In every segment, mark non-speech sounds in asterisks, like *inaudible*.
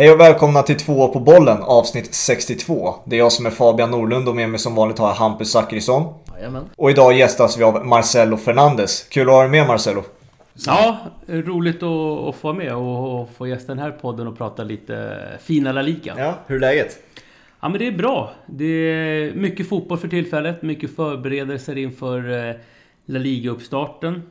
Hej och välkomna till två på bollen avsnitt 62. Det är jag som är Fabian Norlund och med mig som vanligt har jag Hampus Zackrisson. Jajamän. Och idag gästas vi av Marcelo Fernandes. Kul att ha dig med Marcelo. Ja, roligt att, att få vara med och, och få gästa den här podden och prata lite fina La Liga. Ja, hur är läget? Ja men det är bra. Det är mycket fotboll för tillfället, mycket förberedelser inför eh, La Liga-uppstarten.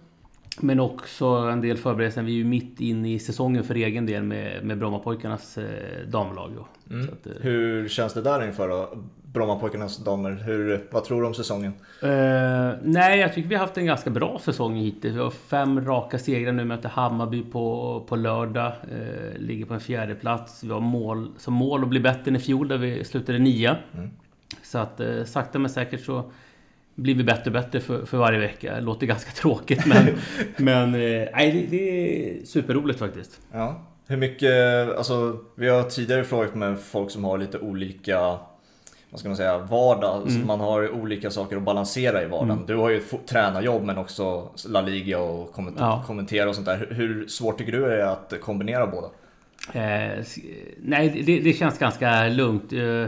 Men också en del förberedelser. Vi är ju mitt inne i säsongen för egen del med, med Brommapojkarnas eh, damlag. Mm. Att, eh, Hur känns det där inför då? Brommapojkarnas damer. Hur, vad tror du om säsongen? Eh, nej, jag tycker vi har haft en ganska bra säsong hittills. Vi har fem raka segrar nu. Möter Hammarby på, på lördag. Eh, ligger på en fjärde plats. Vi har mål, som mål att bli bättre än i fjol där vi slutade nia. Mm. Så att sakta men säkert så blir vi bättre och bättre för, för varje vecka. Det låter ganska *laughs* tråkigt men, *laughs* men eh, nej, det, det är superroligt faktiskt. Ja. Hur mycket, alltså vi har tidigare frågat med folk som har lite olika vad ska man säga, vardag. Så Mm. man har olika saker att balansera i vardagen. Mm. Du har ju ett tränarjobb men också La Liga och komment- Ja. kommentera och sånt där. Hur- svårt tycker du är att kombinera båda? Eh, nej, det, det känns ganska lugnt. Eh,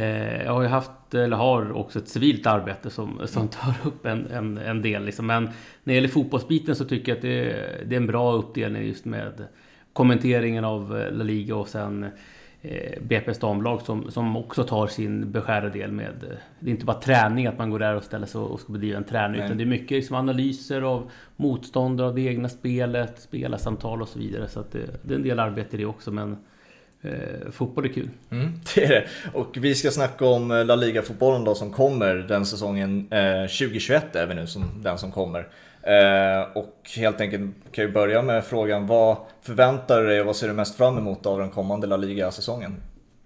eh, jag har ju haft, eller har också ett civilt arbete som, som tar upp en, en, en del. Liksom. Men när det gäller fotbollsbiten så tycker jag att det, det är en bra uppdelning just med kommenteringen av eh, La Liga och sen eh, BP's damlag som, som också tar sin beskärda del med... eh, Det är inte bara träning, att man går där och ställer sig och ska bedriva en träning. Nej. Utan det är mycket liksom analyser av motståndare, av det egna spelet, spelarsamtal och så vidare. Så att det, det är en del arbete i det också. Men eh, fotboll är kul. Mm, *laughs* det är det. Och vi ska snacka om eh, La Liga-fotbollen då som kommer den säsongen. Eh, 2021 är vi nu som den som kommer. Eh, och helt enkelt kan vi börja med frågan vad förväntar du dig och vad ser du mest fram emot av den kommande La Liga-säsongen?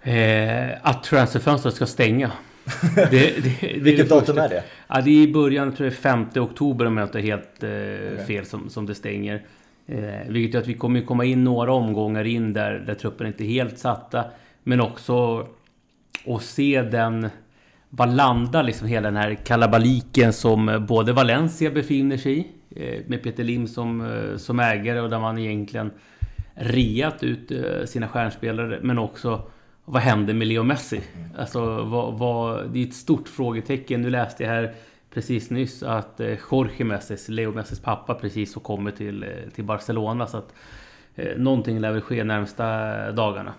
Eh, att transferfönstret ska stänga. *laughs* Det, det, är Vilket det datum är det? Ja, det är i början, tror jag 5 oktober om jag inte har helt eh, fel som, som det stänger. Eh, vilket gör att vi kommer komma in några omgångar in där, där truppen inte är helt satta. Men också att se den... Vad landar liksom hela den här kalabaliken som både Valencia befinner sig i. Eh, med Peter Lim som, eh, som ägare och där man egentligen reat ut eh, sina stjärnspelare. Men också vad händer med Leo Messi? Alltså, vad, vad, det är ett stort frågetecken. Nu läste jag här precis nyss att eh, Jorge Messis, Leo Messis pappa, precis har kommit till, eh, till Barcelona. Så att eh, någonting lär väl ske närmsta dagarna.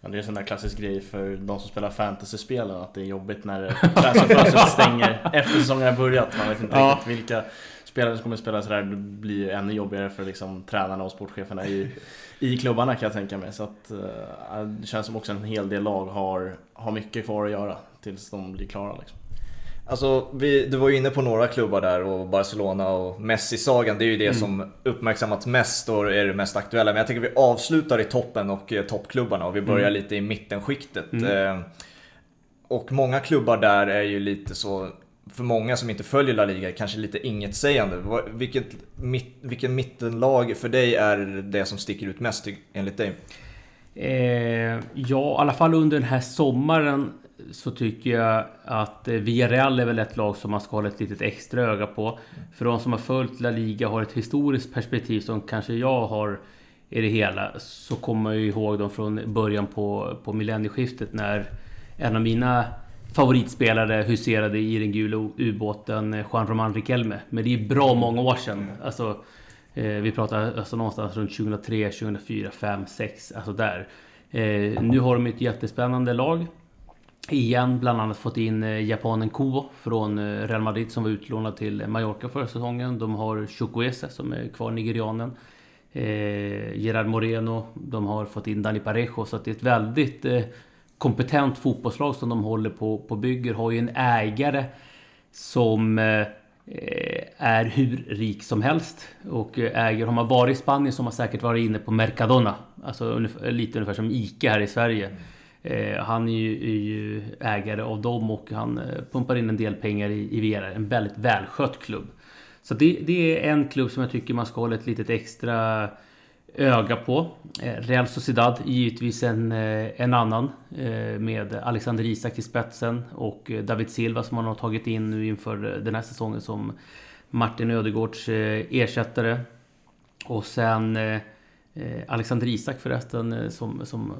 Ja, det är en sån där klassisk grej för de som spelar fantasyspel att det är jobbigt när *laughs* transferfönstret stänger efter säsongen har börjat. Man vet inte Ja. riktigt vilka spelare som kommer spela sådär. Det blir ju ännu jobbigare för liksom, tränarna och sportcheferna i, i klubbarna kan jag tänka mig. Så att, eh, det känns som också en hel del lag har, har mycket kvar att göra tills de blir klara. Liksom. Alltså, vi, du var ju inne på några klubbar där och Barcelona och Messi-sagan. Det är ju det Mm. som uppmärksammats mest och är det mest aktuella. Men jag tänker vi avslutar i toppen och eh, toppklubbarna och vi börjar Mm. lite i mittenskiktet. Mm. Eh, och många klubbar där är ju lite så, för många som inte följer La Liga, kanske lite ingetsägande. Vad- Vilket, mitt, vilken mittenlag för dig är det som sticker ut mest enligt dig? Eh, ja, i alla fall under den här sommaren så tycker jag att eh, Villarreal är väl ett lag som man ska hålla ett litet extra öga på. För de som har följt La Liga har ett historiskt perspektiv som kanske jag har i det hela. Så kommer man ju ihåg dem från början på, på millennieskiftet när en av mina favoritspelare huserade i den gula ubåten eh, Juan Román Riquelme. Men det är bra många år sedan. Alltså, eh, vi pratar alltså någonstans runt 2003, 2004, 5, 6, alltså där. Eh, nu har de ett jättespännande lag. Igen, bland annat fått in eh, japanen Kuo från eh, Real Madrid som var utlånad till Mallorca förra säsongen. De har Chukwese som är kvar, nigerianen. Eh, Gerard Moreno. De har fått in Dani Parejo. Så att det är ett väldigt eh, kompetent fotbollslag som de håller på, på bygger. Har ju en ägare som eh, är hur rik som helst. Och eh, äger, har man varit i Spanien så har man säkert varit inne på Mercadona. Alltså ungefär, lite ungefär som ICA här i Sverige. Eh, han är ju, är ju ägare av dem och han eh, pumpar in en del pengar i, i VR. En väldigt välskött klubb. Så det, det är en klubb som jag tycker man ska hålla ett litet extra öga på. Eh, Real Sociedad givetvis en, eh, en annan med Alexander Isak i spetsen och David Silva som man har tagit in nu inför den här säsongen som Martin Ödegårds ersättare. Och sen Eh, Alexander Isak förresten eh, som, som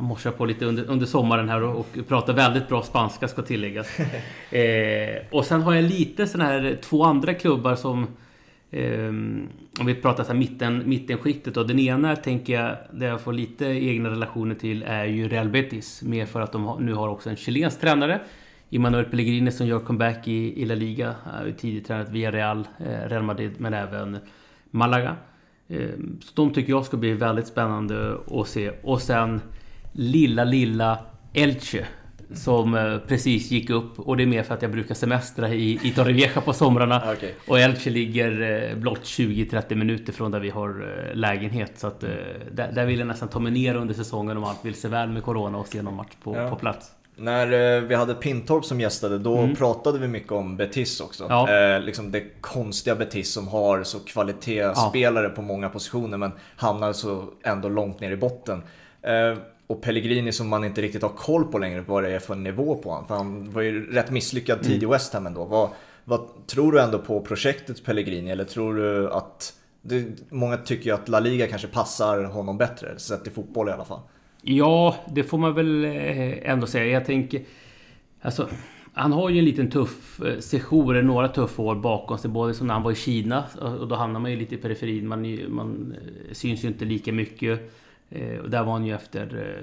morsar på lite under, under sommaren här och, och pratar väldigt bra spanska ska tilläggas. *laughs* eh, och sen har jag lite sådana här två andra klubbar som eh, om vi pratar så här mitten, mittenskiktet och den ena tänker jag där jag får lite egna relationer till är ju Real Betis. Mer för att de har, nu har också en chilensk tränare. Immanuel Pellegrini som gör comeback i, i La Liga. Tidigt tränat via Real, eh, Real Madrid men även Malaga. Ehm, så de tycker jag ska bli väldigt spännande att se. Och sen lilla, lilla Elche. Som eh, precis gick upp och det är mer för att jag brukar semestra i, i Torrevieja på somrarna. *laughs* Okay. Och Elche ligger eh, blott 20-30 minuter från där vi har eh, lägenhet. Så att där, där vill jag nästan ta mig ner under säsongen om allt vill se väl med Corona och se någon match på, ja. på plats. När eh, vi hade Pintorp som gästade, då mm. pratade vi mycket om Betis också. Ja. Eh, liksom det konstiga Betis som har så kvalitetsspelare ja. på många positioner men hamnar så ändå långt ner i botten. Eh, och Pellegrini som man inte riktigt har koll på längre vad det är för nivå på honom. För han var ju rätt misslyckad tid mm. i West Ham ändå. Vad, vad tror du ändå på projektet Pellegrini? Eller tror du att... Det, många tycker ju att La Liga kanske passar honom bättre, sett i fotboll i alla fall. Ja, det får man väl eh, ändå säga. Jag tänker... Alltså, han har ju en liten tuff eh, sejour, några tuffa år bakom sig. Både som när han var i Kina, och då hamnar man ju lite i periferin. Man, man eh, syns ju inte lika mycket. Och där var han ju efter,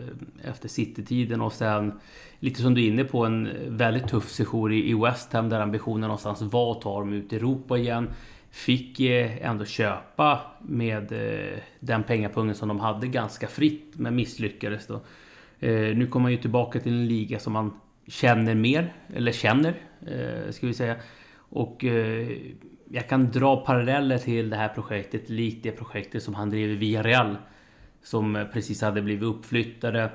efter City-tiden och sen lite som du är inne på en väldigt tuff sejour i West Ham där ambitionen någonstans var att ta dem ut i Europa igen. Fick eh, ändå köpa med eh, den pengapungen som de hade ganska fritt men misslyckades då. Eh, nu kommer man ju tillbaka till en liga som man känner mer, eller känner, ska vi säga. Och jag kan dra paralleller till det här projektet, likt det projektet som han drev i Villarreal. Som precis hade blivit uppflyttade.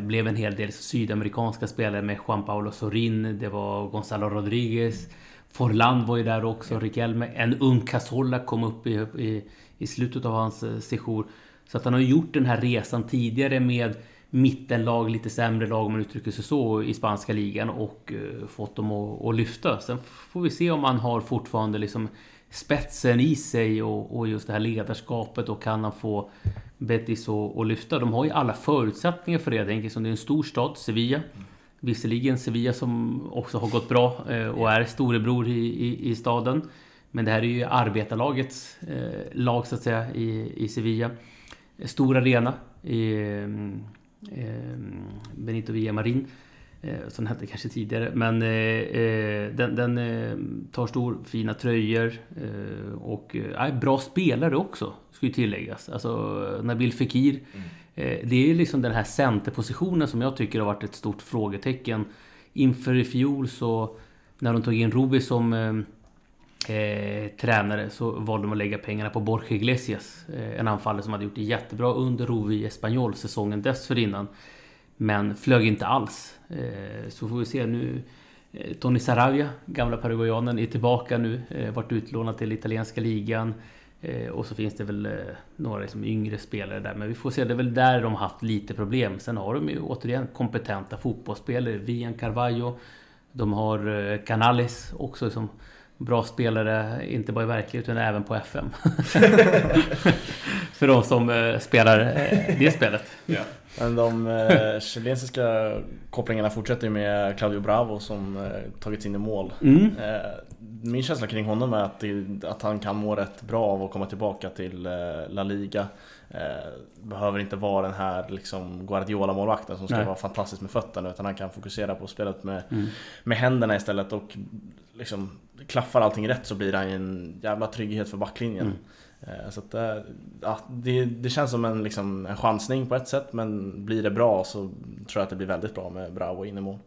blev en hel del sydamerikanska spelare med Juan Paulo Sorin, det var Gonzalo Rodriguez. Forlan var ju där också, Riquelme. En ung Casola kom upp i, i, i slutet av hans eh, sejour. Så att han har gjort den här resan tidigare med mittenlag, lite sämre lag om man uttrycker sig så, i spanska ligan och uh, fått dem att, att, lyfta. Sen får vi se om han har fortfarande liksom spetsen i sig och, och just det här ledarskapet och kan han få Betis att, att lyfta. De har ju alla förutsättningar för det. Jag tänker som det är en stor stad, Sevilla. Visserligen Sevilla som också har gått bra eh, och är storebror i, i, i staden. Men det här är ju arbetarlagets eh, lag så att säga i, i Sevilla. Stor arena i eh, eh Benito Villamarin. Eh, som den hette kanske tidigare. Men eh, eh, den, den eh, tar stor fina tröjor. Eh, och eh, bra spelare också, ska ju tilläggas. Alltså Nabil Fekir. Mm Eh, det är liksom den här centerpositionen som jag tycker har varit ett stort frågetecken. Inför i fjol så när de tog in Rubi som eh, eh, tränare så valde de att lägga pengarna på Borja Iglesias. Eh, en anfallare som hade gjort det jättebra under Rubi i Espanyol säsongen dessförinnan. Men flög inte alls. Eh, så får vi se nu. Eh, Tony Saravia, gamla paraguayanen, är tillbaka nu. Varit utlånad till italienska ligan. Eh, och så finns det väl eh, några liksom yngre spelare där. Men vi får se, det är väl där de har haft lite problem. Sen har de ju återigen kompetenta fotbollsspelare. Vian Carvalho. De har eh, Canales också som bra spelare, inte bara i verkligheten utan även på FM. *laughs* För de som eh, spelar eh, det spelet. Yeah. Men de eh, chilensiska kopplingarna fortsätter ju med Claudio Bravo som eh, tagits in i mål. Mm. Eh, min känsla kring honom är att, det, att han kan må rätt bra av att komma tillbaka till eh, La Liga. Eh, behöver inte vara den här liksom, Guardiola-målvakten som ska Nej. vara fantastisk med fötterna utan han kan fokusera på spelet med, mm. med händerna istället och liksom, klaffar allting rätt så blir han en jävla trygghet för backlinjen. Mm. Eh, så att, ja, det, det känns som en, liksom, en chansning på ett sätt men blir det bra så tror jag att det blir väldigt bra med Bravo in i mål.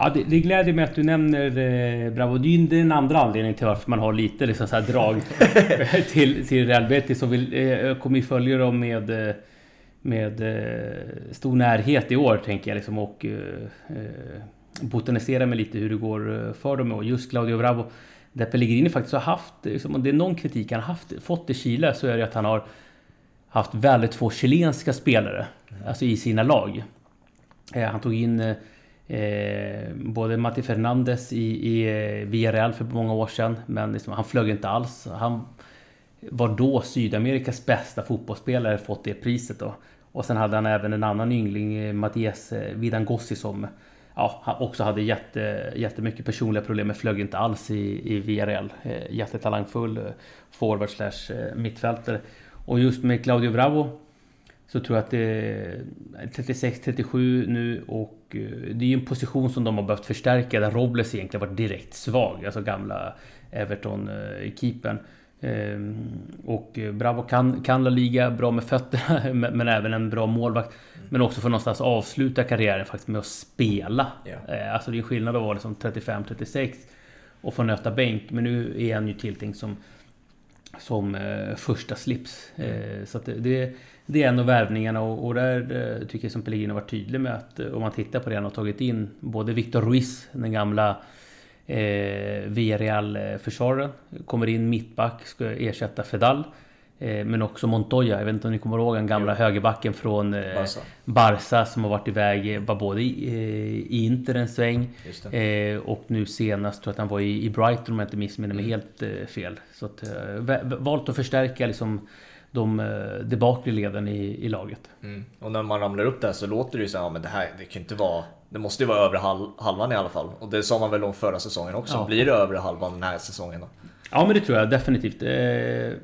Ja, det, det gläder mig att du nämner eh, Bravo. Det är den andra anledningen till varför man har lite liksom, så drag *laughs* till, till Real Betis. Och vill, eh, kommer följa dem med, eh, med eh, stor närhet i år, tänker jag. Liksom, och eh, eh botanisera med lite hur det går för dem. Och just Claudio Bravo, där Pellegrini faktiskt har haft, liksom, om det är någon kritik han haft, fått i Chile så är det att han har haft väldigt få chilenska spelare mm. alltså i sina lag. han tog in Eh, både Matti Fernandes i, i eh, Villarreal för många år sedan, men liksom, han flög inte alls. Han var då Sydamerikas bästa fotbollsspelare fått det priset då. Och sen hade han även en annan yngling, eh, Mattias eh, Vidangossi som ja, han också hade jätte, jättemycket personliga problem, men flög inte alls i, i VRL. Eh, jättetalangfull eh, forward slash eh, mittfältare. Och just med Claudio Bravo så tror jag att det är 36-37 nu och det är ju en position som de har behövt förstärka där Robles egentligen varit direkt svag, alltså gamla Everton-keepern. Ehm, och Bravo kan, kan La Liga bra med fötterna *laughs* men även en bra målvakt. Men också för någonstans avsluta karriären faktiskt med att spela. Yeah. Alltså det är skillnad att vara liksom 35-36 och få nöta bänk. Men nu är han ju tilltänkt som, som eh, första slips. Mm. Så det, det är en av värvningarna och, och där eh, tycker jag som Pellegrino varit tydlig med att om man tittar på det han har tagit in både Victor Ruiz, den gamla eh, Villarreal-försvararen. Kommer in mittback, ska ersätta Fedal. Eh, men också Montoya, jag vet inte om ni kommer ihåg den gamla jo. högerbacken från eh, Barca. Barca som har varit iväg, var både i, eh, i Inter en sväng och nu senast tror jag att han var i, i Brighton om jag inte missminner mig mm. helt fel. Så att, valt att förstärka liksom de, de bakre leden i, i laget. Mm. Och när man ramlar upp där så låter det ju så här, men det här det kan inte vara det måste ju vara övre halvan i alla fall. Och det sa man väl om förra säsongen också. Ja. Blir det övre halvan den här säsongen då? Ja men det tror jag definitivt. Eh,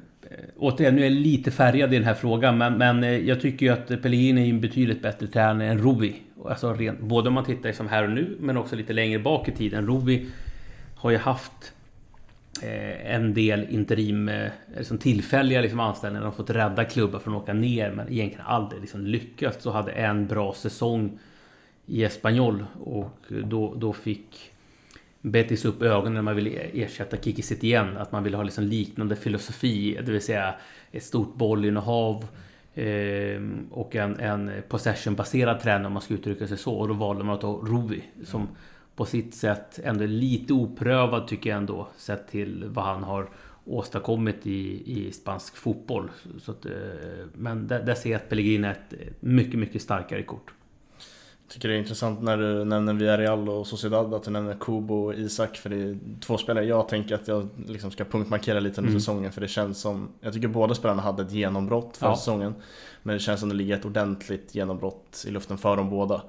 återigen, nu är jag lite färgad i den här frågan. Men, men eh, jag tycker ju att Pellegrini är en betydligt bättre tränare än Rovi. Alltså rent, både om man tittar liksom här och nu, men också lite längre bak i tiden. Rovi har ju haft eh, en del interim, eh, liksom tillfälliga liksom anställningar. De har fått rädda klubbar från att åka ner, men egentligen aldrig liksom lyckats. Så hade en bra säsong i Espanyol och då, då fick Betis upp ögonen när man ville ersätta Kiki Setien. Att man ville ha liksom liknande filosofi, det vill säga ett stort bollinnehav eh, och en, en possession-baserad tränare om man ska uttrycka sig så. Och då valde man att ta Ruvi som på sitt sätt ändå är lite oprövad tycker jag ändå sett till vad han har åstadkommit i, i spansk fotboll. Så att, eh, men där, där ser jag att Pellegrini är ett mycket, mycket starkare kort tycker det är intressant när du nämner Villarreal och Sociedad att du nämner Kubo och Isak för det är två spelare jag tänker att jag liksom ska punktmarkera lite under mm. säsongen för det känns som Jag tycker båda spelarna hade ett genombrott för ja. säsongen Men det känns som det ligger ett ordentligt genombrott i luften för dem båda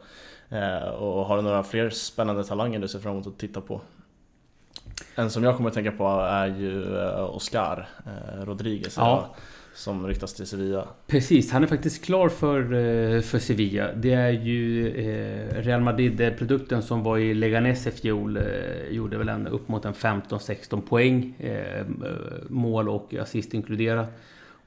eh, Och har du några fler spännande talanger du ser fram emot att titta på? En som jag kommer att tänka på är ju eh, Oscar eh, Rodriguez ja som ryktas till Sevilla. Precis, han är faktiskt klar för, eh, för Sevilla. Det är ju eh, Real Madrid-produkten som var i Leganes i fjol. Eh, gjorde väl en, upp mot en 15-16 poäng. Mål och assist inkluderat.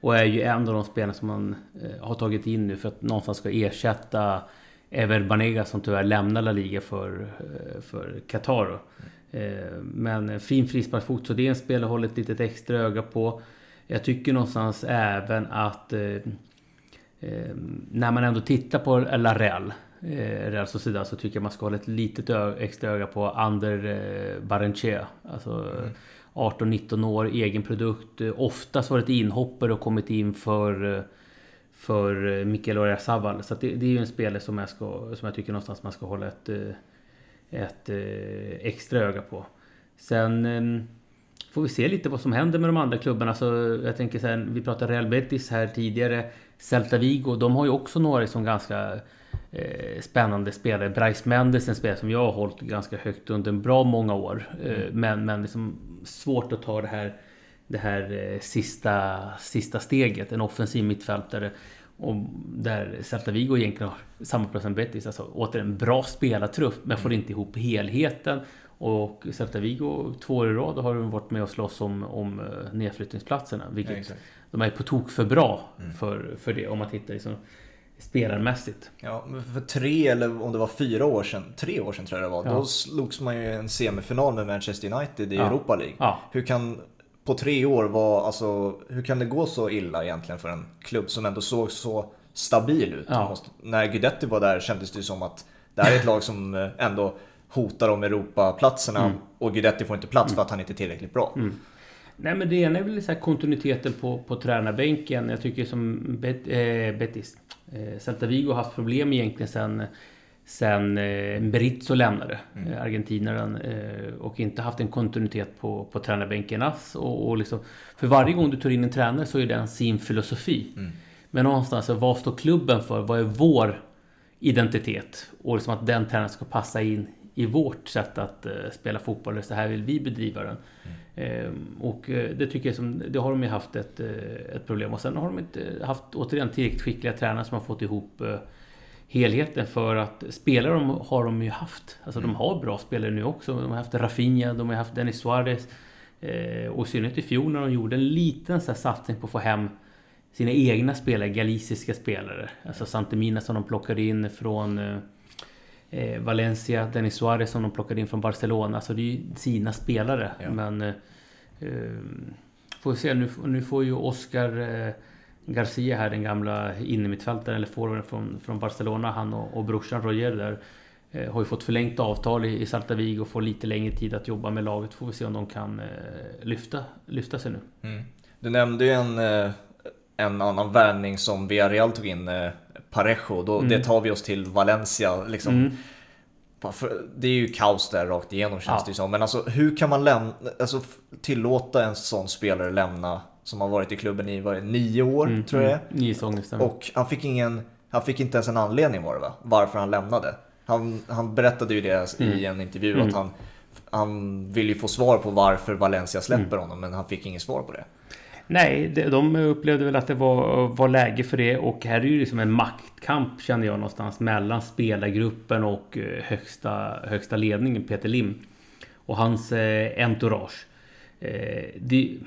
Och är ju en av de spelarna som man har tagit in nu för att någonstans ska ersätta Ever Banega som tyvärr lämnar La Liga för, för Qatar. Men fin frisparksfot, så det är en spelare att hålla ett litet extra öga på. Jag tycker någonstans även att eh, eh, när man ändå tittar på La Real, eh, Real Sociedad, så tycker jag man ska hålla ett litet extra öga på Ander eh, Barrenchea. Alltså mm. 18-19 år, egen produkt. Oftast varit inhoppare och kommit in för eh, för Mikael Oyarzabal. Så det, det, är ju en spelare som jag, ska, som jag tycker någonstans man ska hålla ett, eh, ett extra öga på. Sen får vi se lite vad som händer med de andra klubbarna. Så jag tänker så här, vi pratade Real Betis här tidigare. Celta Vigo, de har ju också några liksom ganska eh, spännande spelare. Bryce Mendes, en spelare som jag har hållit ganska högt under en bra många år. Eh, mm. Men, men liksom svårt att ta det här, det här eh, sista, sista steget. En offensiv mittfältare. Och där Celta Vigo egentligen har samma plats som Betis. Alltså återigen, bra spelartrupp men får mm. inte ihop helheten. Och Celta Vigo två år i rad har de varit med och slåss om, om eh, nedflyttningsplatserna. Vilket ja, de är på tok för bra mm. för, för det om man tittar liksom spelarmässigt. Ja, för tre eller om det var fyra år sedan, tre år sedan tror jag det var, ja. då slogs man ju en semifinal med Manchester United i ja. Europa League. Ja. Hur kan på tre år vara, alltså, hur kan det gå så illa egentligen för en klubb som ändå såg så stabil ut? Måste, när Guidetti var där kändes det som att det här är ett lag som eh, ändå hotar om Europaplatserna mm. och Guidetti får inte plats för att han inte är tillräckligt bra. Mm. Nej men det ena är väl så kontinuiteten på, på tränarbänken. Jag tycker som Bet, eh, Betis, eh, Celta Vigo har haft problem egentligen sen sen eh, Berizzo lämnade, mm. Eh, argentinaren, eh, och inte haft en kontinuitet på, på tränarbänken alls. Och, och liksom, för varje gång du tar in en tränare så är det sin filosofi. Mm. Men någonstans, vad står klubben för? Vad är vår identitet? Och liksom att den tränaren ska passa in i vårt sätt att uh, spela fotboll. Så här vill vi bedriva den. Mm. Uh, och uh, det tycker jag som, det har de ju haft ett, ett problem. Och sen har de inte haft återigen tillräckligt skickliga tränare som har fått ihop helheten för att spelare de, har de ju haft. Alltså mm. de har bra spelare nu också. De har haft Rafinha, de har haft Dennis Suarez. och i synnerhet i fjol när de gjorde en liten så här, satsning på att få hem sina egna spelare, galiciska spelare. Alltså Santemina som de plockade in från eh, Valencia, Denis Suarez som de plockade in från Barcelona. Alltså det är ju sina spelare. Ja. Men... Eh, eh får vi se, nu, nu får ju Oscar eh, Garcia här, den gamla innermittfältaren eller forwarden från, från Barcelona, han och, och brorsan Roger där. Eh, har ju fått förlängt avtal i, i Salta Vigo och får lite längre tid att jobba med laget. Får vi se om de kan eh, lyfta, lyfta sig nu. Mm. Du nämnde ju en, en annan värvning som Villarreal tog in Parejo, då, mm. det tar vi oss till Valencia. Liksom. Mm. Det är ju kaos där rakt igenom känns ja. det som. Men alltså hur kan man lämna, alltså, tillåta en sån spelare lämna som har varit i klubben i vad nio år mm, tror jag mm. Nio säsonger Och han fick ingen, han fick inte ens en anledning var det va? Varför han lämnade. Han, han berättade ju det mm. i en intervju att mm. han, han vill ju få svar på varför Valencia släpper mm. honom men han fick inget svar på det. Nej, de upplevde väl att det var, var läge för det och här är ju liksom en maktkamp känner jag någonstans mellan spelargruppen och eh, högsta, högsta ledningen Peter Lim och hans eh, entourage. Eh, det,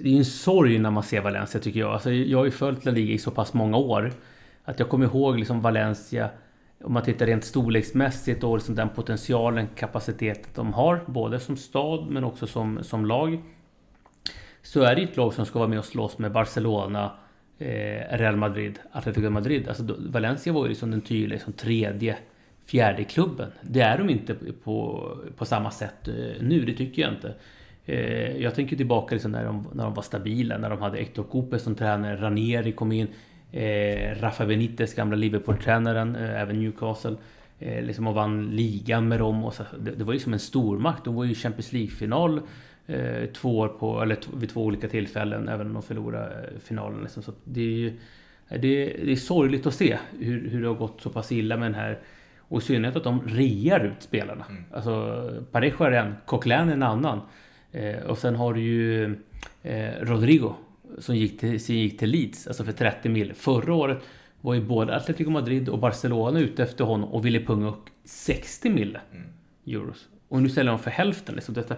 det är en sorg när man ser Valencia tycker jag. Alltså, jag har ju följt La Liga i så pass många år att jag kommer ihåg liksom Valencia om man tittar rent storleksmässigt och liksom den potentialen, kapaciteten de har, både som stad men också som, som lag så är det ett lag som ska vara med och slåss med Barcelona, eh, Real Madrid, Atletico Madrid. Alltså Valencia var ju liksom den tydliga liksom, tredje, fjärde klubben. Det är de inte på, på samma sätt eh, nu, det tycker jag inte. Eh, jag tänker tillbaka liksom när, de, när de var stabila, när de hade Hector Cooper som tränare, Ranieri kom in, eh, Rafa Benitez, gamla Liverpool-tränaren, eh, även Newcastle. Eh, liksom och vann ligan med dem. Och så, det, det var ju som en stormakt. De var ju Champions League-final eh, två år på, eller vid två olika tillfällen, även om de förlorade eh, finalen. Liksom. Så det, är ju, det, är, det är sorgligt att se hur, hur det har gått så pass illa med den här och i synnerhet att de rear ut spelarna. Mm. Alltså Parejo är en, Coquelin är en annan. Eh, och sen har du ju eh, Rodrigo som gick till, som gick till Leeds, alltså för 30 mil. Förra året var ju både Atletico Madrid och Barcelona ute efter honom och ville punga upp 60 mil mm. euros. Och nu säljer de för hälften. Liksom detta,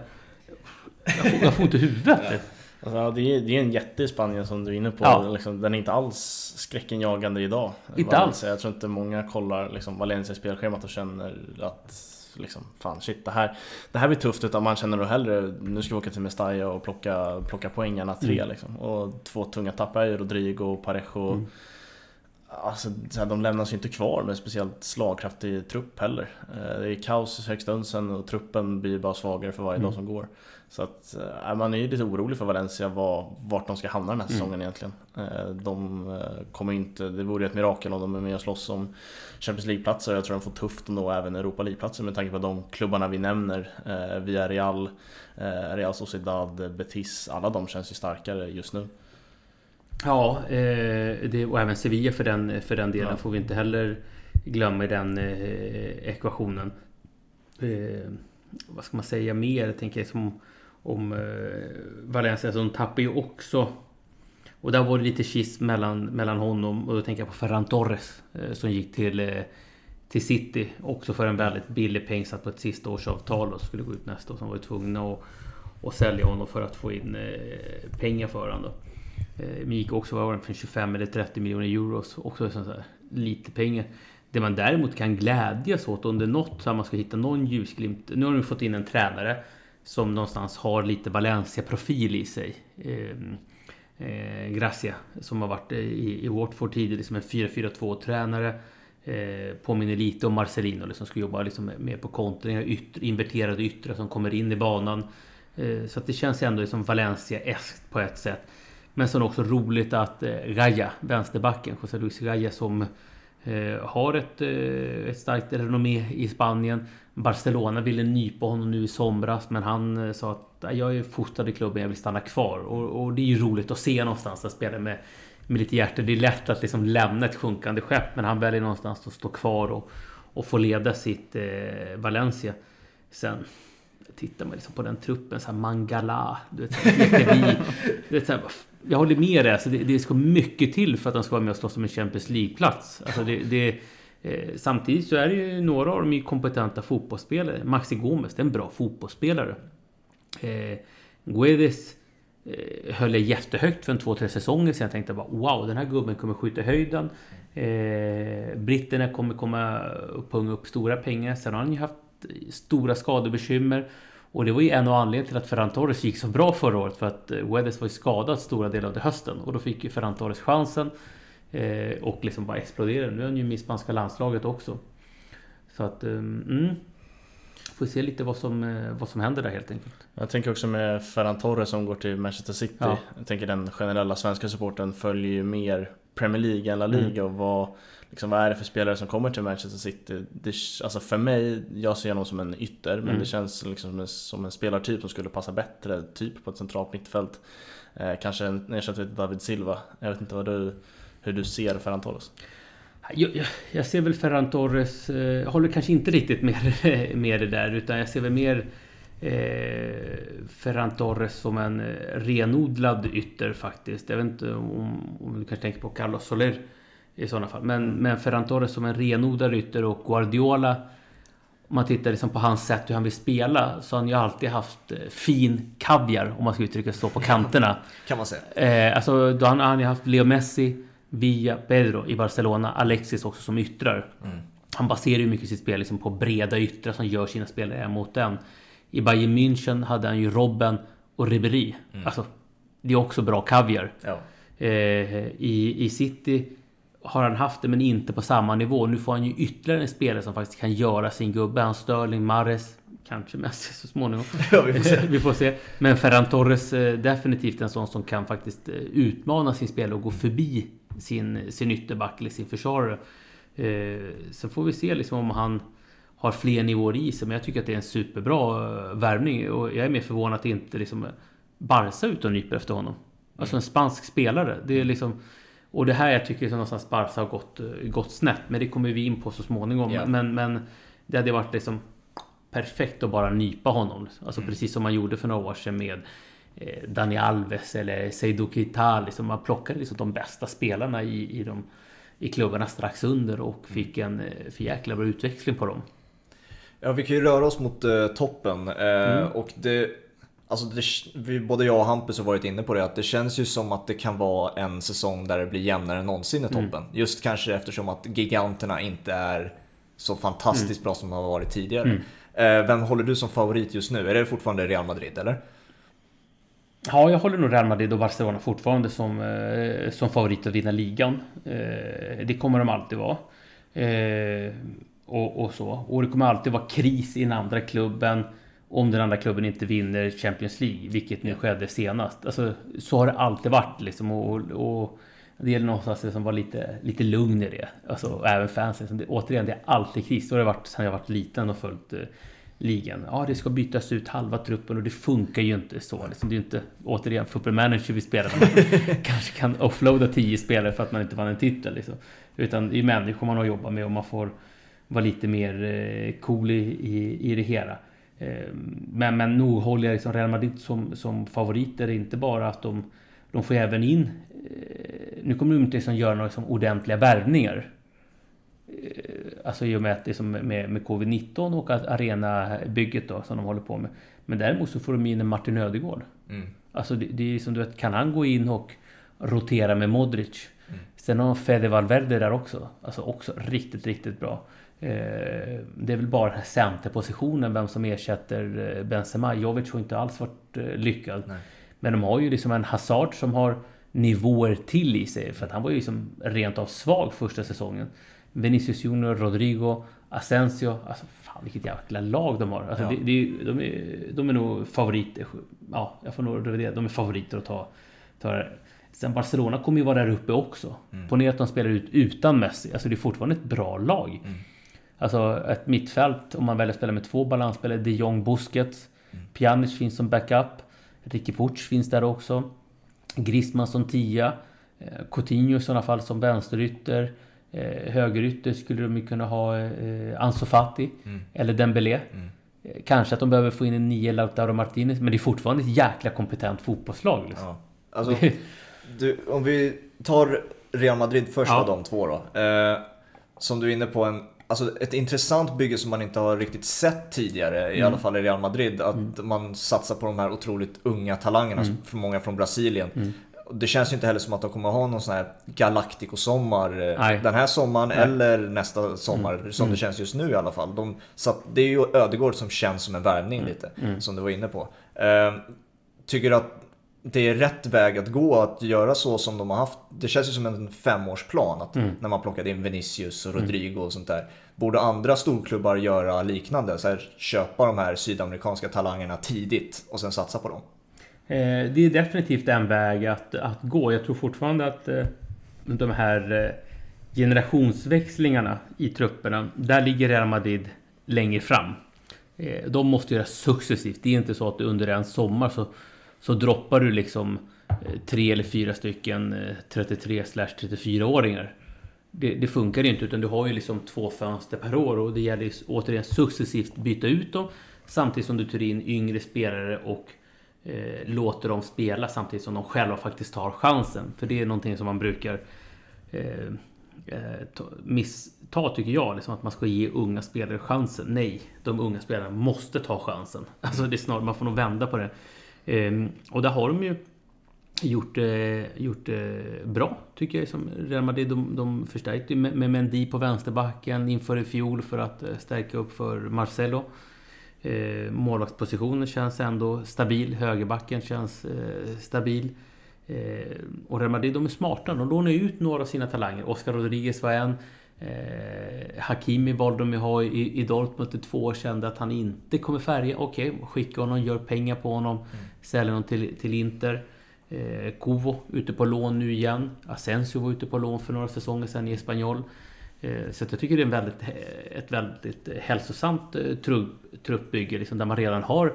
jag får, jag får inte huvudet. Ja. Alltså, det, är, det är en jätte i Spanien som du är inne på. Ja. Liksom, den är inte alls skräckenjagande idag. Inte alls. Jag tror inte många kollar liksom, Valencia spelschemat och känner att liksom, fan shit det här, det här blir tufft. Utan man känner då hellre, nu ska vi åka till Mestalla och plocka, plocka poäng än tre. Mm. Liksom. Och två tunga tappar är Rodrigo och Parejo. Mm. Alltså, de lämnas ju inte kvar med speciellt slagkraftig trupp heller. Eh, det är kaos i högsta unsen och truppen blir bara svagare för varje mm. dag som går. Så att äh, man är ju lite orolig för Valencia var, vart de ska hamna den här mm. säsongen mm. egentligen. Eh, de kommer inte, det vore ett mirakel om de är med och slåss om Champions League-platser. Jag tror de får tufft att nå även Europa League-platser med tanke på de klubbarna vi nämner. Via Real, Real Sociedad, Betis, alla de känns ju starkare just nu. Ja, eh, det, och även Sevilla för den, för den delen ja. får vi inte heller glömma i den eh, ekvationen. Eh, vad ska man säga mer? Jag tänker som om Valencia. De tappar ju också och där var det lite schism mellan, mellan honom och då tänker jag på Ferran Torres som gick till, till City också för en väldigt billig peng satt på ett sista årsavtal och skulle gå ut nästa år. De var tvungna att, att sälja honom för att få in pengar för honom. Då. Eh, gick också var från 25 eller 30 miljoner euro. Också sånt där, lite pengar. Det man däremot kan glädjas åt om det är något så man ska hitta någon ljusglimt. Nu har de fått in en tränare som någonstans har lite Valencia-profil i sig. Eh, eh, Gracia som har varit eh, i, i Watford tidigare som liksom en 4-4-2 tränare. Eh, påminner lite om Marcelino liksom ska jobba liksom mer på kontringar, yttre, inverterade yttre som kommer in i banan. Eh, så att det känns ändå som Valencia-eskt på ett sätt. Men sen också roligt att eh, Gaia, vänsterbacken, José Luis Gaia som Eh, har ett, eh, ett starkt renommé i Spanien. Barcelona ville nypa honom nu i somras men han sa att jag är fostrad i klubben, jag vill stanna kvar. Och, och det är ju roligt att se någonstans att spela med, med lite hjärta. Det är lätt att liksom lämna ett sjunkande skepp men han väljer någonstans att stå kvar och, och få leda sitt eh, Valencia. Sen tittar man liksom på den truppen, så här Mangala, du vet, vi, *laughs* du vet, så här, jag håller med dig, alltså det, det ska mycket till för att de ska vara med och slåss om en Champions League-plats. Alltså det, det eh, samtidigt så är det ju några av dem ju kompetenta fotbollsspelare. Maxi Gomes, det är en bra fotbollsspelare. Eh, Guedes eh, höll jag jättehögt för en två, tre säsonger sedan. Jag tänkte bara wow, den här gubben kommer skjuta höjden. Eh, britterna kommer komma och punga upp stora pengar. Sen har han ju haft stora skadebekymmer. Och det var ju en av anledningarna till att Ferran Torres gick så bra förra året. För att eh, Weathers var ju skadad stora delar av hösten. Och då fick ju Ferran Torres chansen. Eh, och liksom bara exploderade. Nu är han ju med i spanska landslaget också. Så att... Eh, mm. Får se lite vad som, eh, vad som händer där helt enkelt. Jag tänker också med Ferran Torres som går till Manchester City. Ja. Jag tänker den generella svenska supporten följer ju mer Premier League än La Liga. Mm. Och vad, liksom, vad är det för spelare som kommer till Manchester City? Det, alltså för mig, jag ser honom som en ytter. Men mm. det känns liksom som en, som en spelartyp som skulle passa bättre typ på ett centralt mittfält. Eh, kanske en ersättare till David Silva. Jag vet inte vad du, hur du ser Ferran Torres. Jag, jag, jag, ser väl Ferran Torres, eh, håller kanske inte riktigt med, *laughs* med det där utan jag ser väl mer eh, Ferran Torres som en eh, renodlad ytter faktiskt. Jag vet inte om, om du kanske tänker på Carlos Soler i sådana fall. Men, men Ferran Torres som en renodlad ytter och Guardiola om man tittar liksom på hans sätt hur han vill spela så har han ju alltid haft eh, fin kaviar om man ska uttrycka så på *laughs* kanterna. kan man säga. Eh, alltså då har han ju haft Leo Messi, Villa, Pedro i Barcelona, Alexis också som yttrar. Mm. Han baserar ju mycket sitt spel liksom på breda yttrar som gör sina spelare mot den. I Bayern München hade han ju Robben och Ribéry. Mm. Alltså, det är också bra kaviar. Ja. Eh, i, I City har han haft det men inte på samma nivå. Nu får han ju ytterligare en spelare som faktiskt kan göra sin gubbe. Han Sterling, Mares, kanske Messi *laughs* så småningom. *laughs* Ja, vi, får *laughs* vi får se. Men Ferran Torres definitivt en sån som kan faktiskt eh, utmana sin spelare och gå förbi sin, sin ytterback eller sin försvarare. Eh, sen får vi se liksom om han har fler nivåer i sig. Men jag tycker att det är en superbra eh, värvning. Och jag är mer förvånad att inte liksom Barca ut och nyper efter honom. Alltså en spansk spelare. Det är liksom... Och det här jag tycker som någonstans Barca har gått, eh, gått snett. Men det kommer vi in på så småningom. Yeah. Men, men det hade varit liksom perfekt att bara nypa honom. Alltså mm. precis som man gjorde för några år sedan med eh, Dani Alves eller Seydou Keita. Liksom man plockade liksom de bästa spelarna i, i, de, i klubbarna strax under och mm. fick en för jäkla bra utväxling på dem. Ja, vi kan ju röra oss mot uh, toppen. Uh, mm. Och det, alltså det, vi, både jag och Hampus har varit inne på det, att det känns ju som att det kan vara en säsong där det blir jämnare än någonsin i mm. toppen. Mm. Just kanske eftersom att giganterna inte är så fantastiskt mm. bra som de har varit tidigare. Uh, vem håller du som favorit just nu? Är det fortfarande Real Madrid eller? Ja, jag håller nog Real Madrid och Barcelona fortfarande som, eh, som favorit att vinna ligan. Eh, det kommer de alltid vara. Eh, och, och, så. Och det kommer alltid vara kris i den andra klubben om den andra klubben inte vinner Champions League, vilket nu skedde senast. Alltså, så har det alltid varit liksom. Och, och det gäller någonstans att liksom vara lite, lite lugn i det. Alltså, och även fansen. Liksom. Det, återigen, det är alltid kris. Så har det varit sedan jag varit liten och följt eh, ligan. Ja, det ska bytas ut halva truppen och det funkar ju inte så. Liksom, det är inte, återigen, football manager vi spelar. Man *laughs* kanske kan offloada tio spelare för att man inte vann en titel. Liksom. Utan det är människor man har jobbat med och man får vara lite mer eh, cool i, i, i det hela. Eh, men, men nog håller jag liksom Real Madrid som, som favoriter. Inte bara att de, de får även in... Eh, nu kommer de inte liksom göra några liksom ordentliga värvningar. Alltså i och med att det är som med, med Covid-19 och arenabygget då som de håller på med. Men däremot så får de in en Martin Ödegård. Mm. Alltså det, det är som du vet, kan han gå in och rotera med Modric? Mm. Sen har de Fede Valverde där också. Alltså också riktigt, riktigt bra. Eh, det är väl bara den här centerpositionen, vem som ersätter eh, Benzema. Jovic har inte alls varit eh, lyckad. Nej. Men de har ju liksom en Hazard som har nivåer till i sig. För att han var ju liksom rent av svag första säsongen. Vinicius Junior, Rodrigo, Asensio. Alltså fan vilket jäkla lag de har. Alltså, ja. det, det, de, är, de är nog favoriter. Ja, jag får nog revidera. De är favoriter att ta, ta Sen Barcelona kommer ju vara där uppe också. Mm. Ponera att de spelar ut utan Messi. Alltså det är fortfarande ett bra lag. Mm. Alltså ett mittfält, om man väljer att spela med två balansspelare, de Jong, Busquets. Mm. Pjanic finns som backup. Ricky Puch finns där också. Griezmann som tia. Eh, Coutinho i sådana fall som vänsterytter. Eh, högerytter skulle de ju kunna ha eh, Ansu Fati. Mm. Eller Dembélé. Mm. Kanske att de behöver få in en nio Lautaro Martinez, men det är fortfarande ett jäkla kompetent fotbollslag. Liksom. Ja. *laughs* Alltså, du, om vi tar Real Madrid först ja. av de två då. Eh, som du är inne på, en, alltså ett intressant bygge som man inte har riktigt sett tidigare, mm. i alla fall i Real Madrid. Att mm. man satsar på de här otroligt unga talangerna, mm. för många från Brasilien. Mm. Det känns ju inte heller som att de kommer ha någon sån här Galactico-sommar eh, den här sommaren Nej. eller nästa sommar, mm. som det mm. känns just nu i alla fall. De, så det är ju Ödegård som känns som en värvning mm. lite, mm. som du var inne på. Eh, tycker du att det är rätt väg att gå att göra så som de har haft. Det känns ju som en femårsplan att mm. när man plockade in Vinicius och mm. Rodrigo och sånt där. Borde andra storklubbar göra liknande? Så här, köpa de här sydamerikanska talangerna tidigt och sen satsa på dem? Eh, det är definitivt en väg att, att gå. Jag tror fortfarande att eh, de här eh, generationsväxlingarna i trupperna, där ligger Real Madrid längre fram. De måste göra successivt. Det är inte så att under en sommar så så droppar du liksom eh, tre eller fyra stycken eh, 33 34-åringar. Det, det, funkar inte utan du har ju liksom två fönster per år och det gäller ju återigen successivt byta ut dem samtidigt som du tar in yngre spelare och eh, låter dem spela samtidigt som de själva faktiskt tar chansen. För det är någonting som man brukar eh, eh missta tycker jag. Liksom att man ska ge unga spelare chansen. Nej, de unga spelarna måste ta chansen. *laughs* Alltså det är snarare, man får nog vända på det. Ehm, och där har de ju gjort, eh, gjort eh, bra, tycker jag. Som Real Madrid, de, de förstärkte med, med Mendy på vänsterbacken inför i fjol för att eh, stärka upp för Marcelo. Eh, målvaktspositionen känns ändå stabil. Högerbacken känns eh, stabil. Eh, och Real Madrid, de är smarta. De lånar ut några av sina talanger. Oscar Rodriguez var en. Eh, Hakimi valde de ju ha i, i Dortmund i två år kände att han inte kommer färga. Okej, okay, skicka honom, gör pengar på honom. Mm. Säljer honom till, till Inter. Eh, Kovo ute på lån nu igen. Asensio var ute på lån för några säsonger sedan i Espanyol. Eh, så jag tycker det är en väldigt, ett väldigt hälsosamt eh, trupp, truppbygge liksom, där man redan har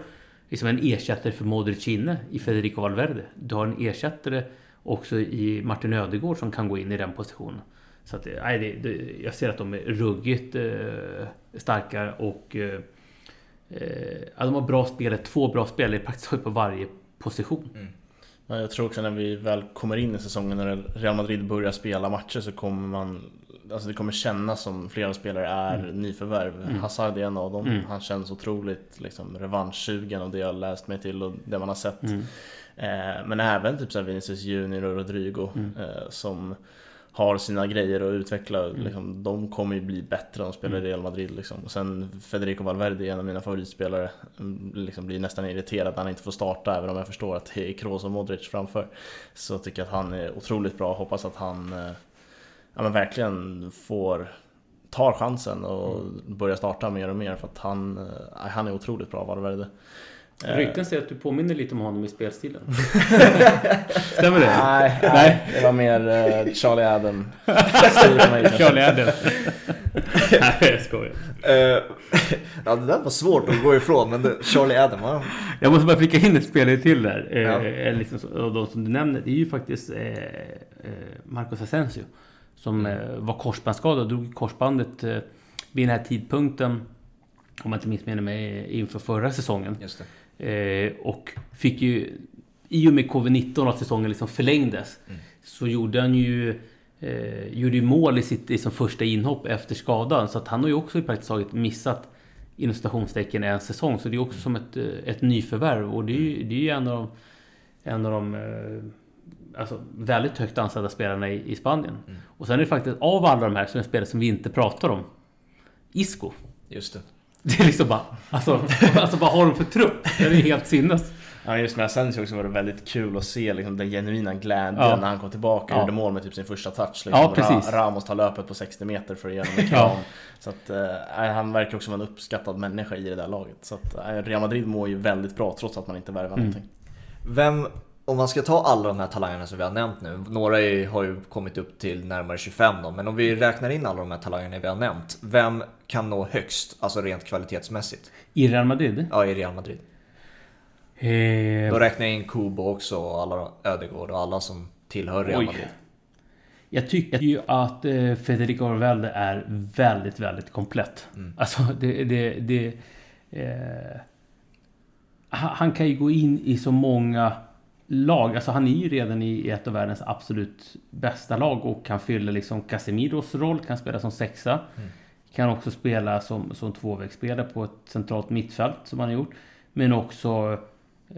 liksom en ersättare för Modric inne i Federico Valverde. Du har en ersättare också i Martin Ödegård som kan gå in i den positionen. Så att, nej, det, det, jag ser att de är ruggigt eh, starka och eh, eh ja, de har bra spelare, två bra spelare praktiskt taget på varje position. Mm. Ja, jag tror också när vi väl kommer in i säsongen när Real Madrid börjar spela matcher så kommer man Alltså det kommer kännas som flera spelare är mm. nyförvärv. Mm. Hazard är en av dem. Mm. Han känns otroligt liksom, revanschsugen och det jag läst mig till och det man har sett. Mm. Eh, men även typ så Vinicius Junior och Rodrigo mm. eh, som har sina grejer att utveckla. Mm. Liksom, de kommer ju bli bättre om de spelar i mm. Real Madrid. Liksom. Och sen Federico Valverde en av mina favoritspelare. Mm, liksom blir nästan irriterad att han inte får starta även om jag förstår att det är Kroos och Modric framför. Så jag tycker att han är otroligt bra. Hoppas att han eh, ja, men verkligen får tar chansen och mm. börjar starta mer och mer för att han, eh, han är otroligt bra Valverde. Eh. Rykten säger att du påminner lite om honom i spelstilen. *laughs* Stämmer det? Nej, nej, det var mer uh, Charlie Adam. *laughs* Charlie Adam. *laughs* nej, jag skojar. Uh, ja, det där var svårt att gå ifrån, men det, Charlie Adam va? Jag måste bara flika in ett spelare till där. Ja. Uh, liksom, och de som du nämner, det är ju faktiskt uh, Marcos Asensio. Som mm. var korsbandsskadad och drog korsbandet vid den här tidpunkten. Om jag inte missminner mig inför förra säsongen. Just det. Eh, och fick ju, i och med covid-19 att säsongen liksom förlängdes, mm. så gjorde han ju eh, gjorde ju mål i sitt liksom, första inhopp efter skadan. Så att han har ju också i praktiskt taget missat inom citationstecken en säsong. Så det är också mm. som ett, eh, ett nyförvärv. Och det är ju, det är ju en av de, en av de eh, alltså, väldigt högt ansedda spelarna i, i Spanien. Mm. Och sen är det faktiskt av alla de här som är spelare som vi inte pratar om. Isco. Just det. Det är liksom bara... Alltså, alltså vad har de för trupp? Det är helt sinnes. Ja just med Asensio också var det väldigt kul att se liksom, den genuina glädjen ja. när han kom tillbaka och ja. gjorde mål med typ sin första touch. Liksom. Ja, precis. Ramos tar löpet på 60 meter för att ge honom en kram. Så att, eh, han verkar också vara en uppskattad människa i det där laget. Så att, eh, Real Madrid mår ju väldigt bra trots att man inte värvar mm. någonting. Vem om man ska ta alla de här talangerna som vi har nämnt nu, några är, har ju kommit upp till närmare 25 då, men om vi räknar in alla de här talangerna vi har nämnt, vem kan nå högst, alltså rent kvalitetsmässigt? I Real Madrid? Ja, i Real Madrid. Eh, Då räknar jag in Kubo också och alla Ödegård och alla som tillhör Real Oj. Madrid. Jag tycker ju att eh, Federico Valverde är väldigt, väldigt komplett. Mm. Alltså det... det, det eh, han han kan ju gå in i så många lag. Alltså han är ju redan i ett av världens absolut bästa lag och kan fylla liksom Casemiros roll, kan spela som sexa. Mm. Kan också spela som, som tvåvägsspelare på ett centralt mittfält som han har gjort. Men också eh,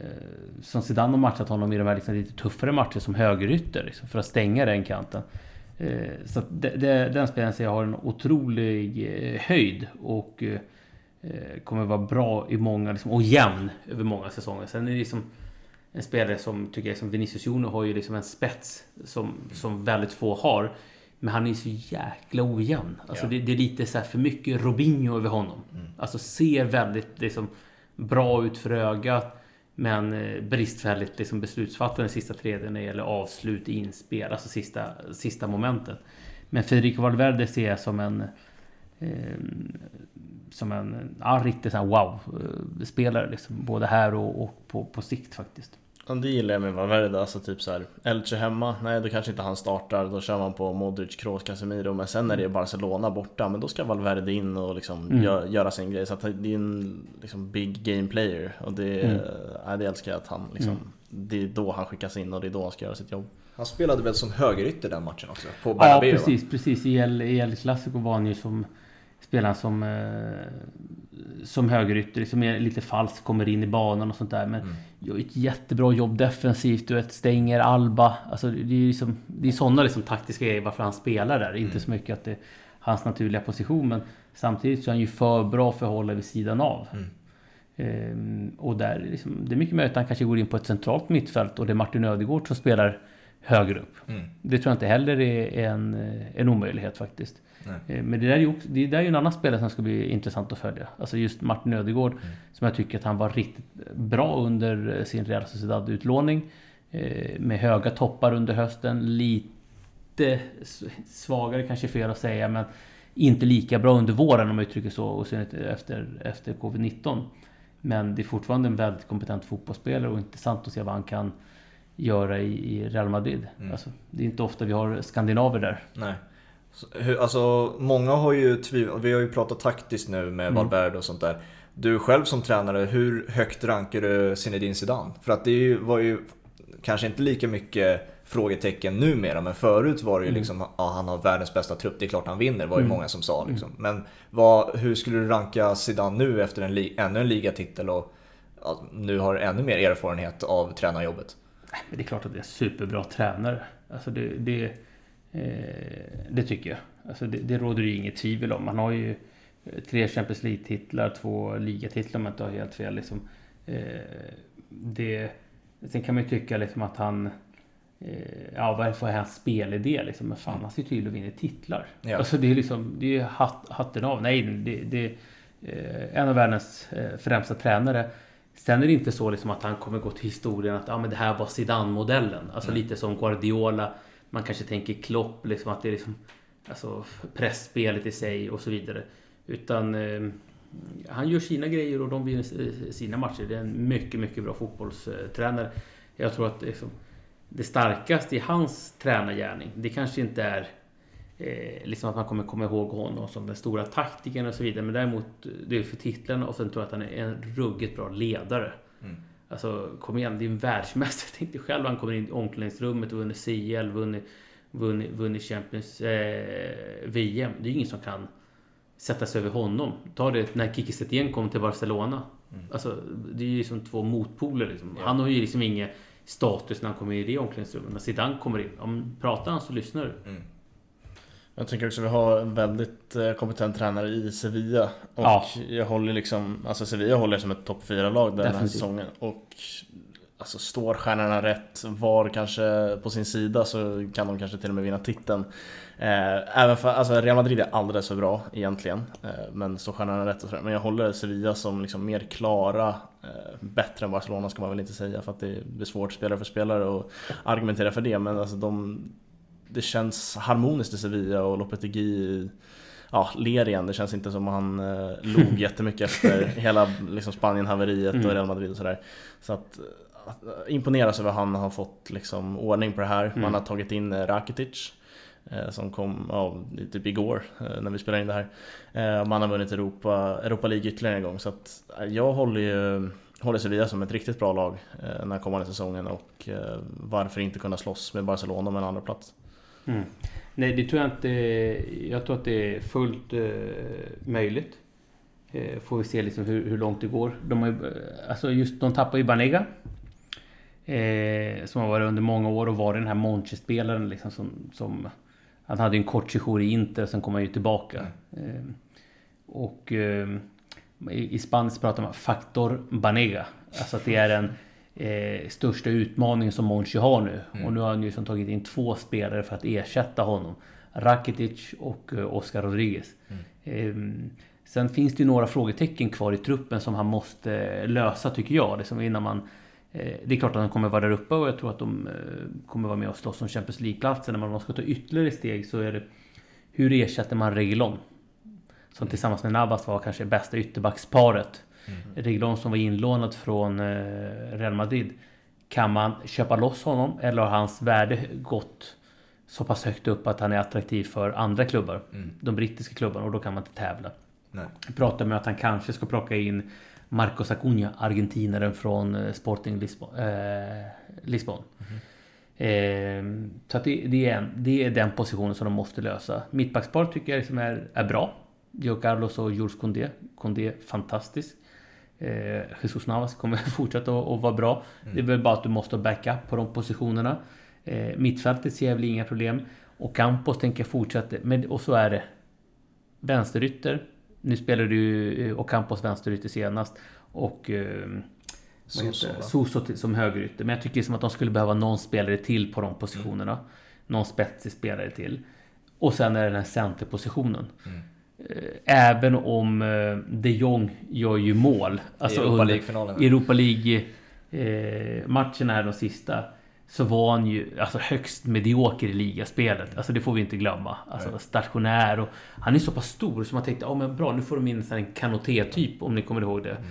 som Zidane har matchat honom i de här liksom lite tuffare matcher som högerytter liksom, för att stänga den kanten. Eh, så att det, det, den spelaren ser jag har en otrolig eh, höjd och eh, eh, kommer vara bra i många, liksom, och jämn över många säsonger. Sen är det liksom en spelare som tycker jag som Vinicius Junior har ju liksom en spets som, som väldigt få har. Men han är så jäkla ojämn. Alltså Ja. det, det är lite så för mycket Robinho över honom. Mm. Alltså ser väldigt liksom, bra ut för ögat. Men eh, bristfälligt liksom, beslutsfattande sista tredjedelen när det gäller avslut, inspel, alltså sista, sista momentet. Men Federico Valverde ser jag som en... Eh, som en ja, riktigt så här wow-spelare. Liksom, både här och, och på, på sikt faktiskt. Ja, det gillar jag med Valverde, alltså typ så här Elche hemma, nej då kanske inte han startar, då kör man på Modric, Kroos, Casemiro Men sen när det är Barcelona borta, men då ska Valverde in och liksom Mm. gö- göra sin grej Så att det är en liksom big game player och det, Mm. ja, det älskar jag att han liksom Mm. Det är då han skickas in och det är då han ska göra sitt jobb Han spelade väl som högerytter den matchen också? På Ja, Bernabéu, va? precis. precis. I El, i El Clasico var han ju som... Spelaren som... Eh, som högerytter, som är lite falsk, kommer in i banan och sånt där. Men Mm. gör ett jättebra jobb defensivt. Du vet, stänger Alba. Alltså det är ju liksom... Det är sådana liksom taktiska grejer varför han spelar där. Inte Mm. så mycket att det är hans naturliga position. Men samtidigt så är han ju för bra för att hålla vid sidan av. Mm. Ehm, och där liksom, det är mycket möjligt att han kanske går in på ett centralt mittfält och det är Martin Ödegård som spelar högre upp. Mm. Det tror jag inte heller är en, en omöjlighet faktiskt. Nej. Eh, Men det där är ju det där är ju en annan spelare som ska bli intressant att följa. Alltså just Martin Ödegård Mm. som jag tycker att han var riktigt bra under sin Real Sociedad-utlåning. Eh, Med höga toppar under hösten. Lite svagare kanske är fel att säga men inte lika bra under våren om man uttrycker så och sen efter, efter Covid-19. Men det är fortfarande en väldigt kompetent fotbollsspelare och intressant att se vad han kan göra i, i Real Madrid. Mm. Alltså, det är inte ofta vi har skandinaver där. Nej. Alltså, många har ju tvivlat, vi har ju pratat taktiskt nu med Mm. Valverde och sånt där. Du själv som tränare, hur högt rankar du Zinedine Zidane? För att det var ju kanske inte lika mycket frågetecken numera, men förut var det ju Mm. liksom, ja han har världens bästa trupp, det är klart han vinner, var ju Mm. många som sa liksom. Men vad, hur skulle du ranka Zidane nu efter en ännu en ligatitel och ja, nu har ännu mer erfarenhet av tränarjobbet? Det är klart att det är en superbra tränare. Alltså det, det, det tycker jag. Alltså det, det råder ju inget tvivel om. Han har ju eh, tre Champions League-titlar, två ligatitlar om jag inte har helt fel. Liksom. Eh, det, sen kan man ju tycka liksom att han... Eh, ja, vad är hans spelidé liksom? Men fan, han ser till att vinna titlar. Ja. Alltså det är liksom... Det är hat, hatten av. Nej, det, det är eh, en av världens eh, främsta tränare. Sen är det inte så liksom att han kommer gå till historien att ja, men det här var Zidane-modellen. Alltså Mm. lite som Guardiola. Man kanske tänker Klopp, liksom att det är liksom alltså, pressspelet i sig och så vidare. Utan eh, han gör sina grejer och de vinner eh, sina matcher. Det är en mycket, mycket bra fotbollstränare. Jag tror att liksom, det starkaste i hans tränargärning, det kanske inte är eh, liksom att man kommer komma ihåg honom som den stora taktikern och så vidare. Men däremot, eh, det är för titlarna och sen tror jag att han är en ruggigt bra ledare. Mm. Alltså kom igen, det är en världsmästare. *laughs* Tänk dig själv han kommer in i omklädningsrummet och vunnit CL, vunnit, vunnit, vunnit Champions eh, VM. Det är ingen som kan sätta sig över honom. Ta det när Kiki Setien kom till Barcelona. Mm. Alltså, det är ju som två motpoler. Liksom. Ja. Han har ju liksom ingen status när han kommer in i det omklädningsrummet. När Zidane kommer in, om pratar han så lyssnar du. Mm. Jag tycker också att vi har en väldigt eh, kompetent tränare i Sevilla Och Ja. jag håller liksom, alltså Sevilla håller som ett topp 4-lag den här Definitivt. säsongen Och alltså, står stjärnorna rätt, var kanske på sin sida så kan de kanske till och med vinna titeln. Eh, även för, alltså Real Madrid är alldeles för bra egentligen, eh, men står stjärnorna rätt och sådär. Men jag håller Sevilla som liksom mer klara, bättre än Barcelona ska man väl inte säga för att det är svårt spelare för spelare att argumentera för det. Men alltså de, det känns harmoniskt i Sevilla och Lopetegui ja, ler igen. Det känns inte som han eh, log *laughs* jättemycket efter hela liksom, Spanien-haveriet mm. och Real Madrid och sådär. Så att, att imponeras över att han har fått liksom, ordning på det här. Mm. Man har tagit in eh, Rakitic eh, som kom ja, typ igår eh, när vi spelade in det här. Eh, man har vunnit Europa, Europa League ytterligare en gång. Så att, jag håller ju håller Sevilla som ett riktigt bra lag eh, den här kommande säsongen och varför inte kunna slåss med Barcelona om en andra plats. Mm. Nej, det tror jag inte. Jag tror att det är fullt eh, möjligt. Eh, får vi se liksom hur, hur långt det går. De, har, eh, alltså just, de tappar ju Banega. Eh, som har varit under många år och varit den här Monchi-spelaren liksom som, som... Han hade en kort sejour i Inter, sen kom han ju tillbaka. Eh, och eh, i, i spanskt pratar man Factor Banega. Alltså att det är en eh, största utmaningen som Monchi har nu. Mm. Och nu har han ju som tagit in två spelare för att ersätta honom. Rakitic och eh, Oscar Rodriguez. Mm. Eh, sen finns det ju några frågetecken kvar i truppen som han måste lösa tycker jag. Liksom innan man, eh, det är klart att han kommer vara där uppe och jag tror att de eh, kommer vara med och slåss om Champions League-platsen. Men om man ska ta ytterligare steg så är det hur ersätter man Reguilon? Som tillsammans med Navas var kanske bästa ytterbacksparet. Mm. Reguilon som var inlånad från eh, Real Madrid. Kan man köpa loss honom eller har hans värde gått så pass högt upp att han är attraktiv för andra klubbar? Mm. De brittiska klubbarna och då kan man inte tävla. Nej. Pratar med att han kanske ska plocka in Marcos Acuna, argentinaren från eh, Sporting Lisbon. Eh, Lisbon. Mm. Eh, så det, det, är, det är den positionen som de måste lösa. Mittbackspar tycker jag liksom är, är bra. Gio Carlos och Jules Koundé. Koundé fantastisk. Eh, Jesus Navas kommer *laughs* fortsätta att vara bra. Mm. Det är väl bara att du måste ha backup på de positionerna. Eh, mittfältet ser jag väl inga problem. Och Campos tänker fortsätta. Men, och så är det. Vänsterytter. Nu spelar du eh, Ocampos vänsterytter senast. Och... Eh, Soso som högerytter. Men jag tycker som att de skulle behöva någon spelare till på de positionerna. Mm. Någon spetsig spelare till. Och sen är det den här centerpositionen. Mm. Eh, även om eh, de Jong gör ju mål. Alltså I Europa League-finalen. Europa League-matcherna här de sista. Så var han ju alltså, högst medioker i ligaspelet. Alltså det får vi inte glömma. Alltså Nej. stationär och... Han är så pass stor så man tänkte, ja oh, men bra nu får de in en kanoté-typ om ni kommer ihåg det. Mm.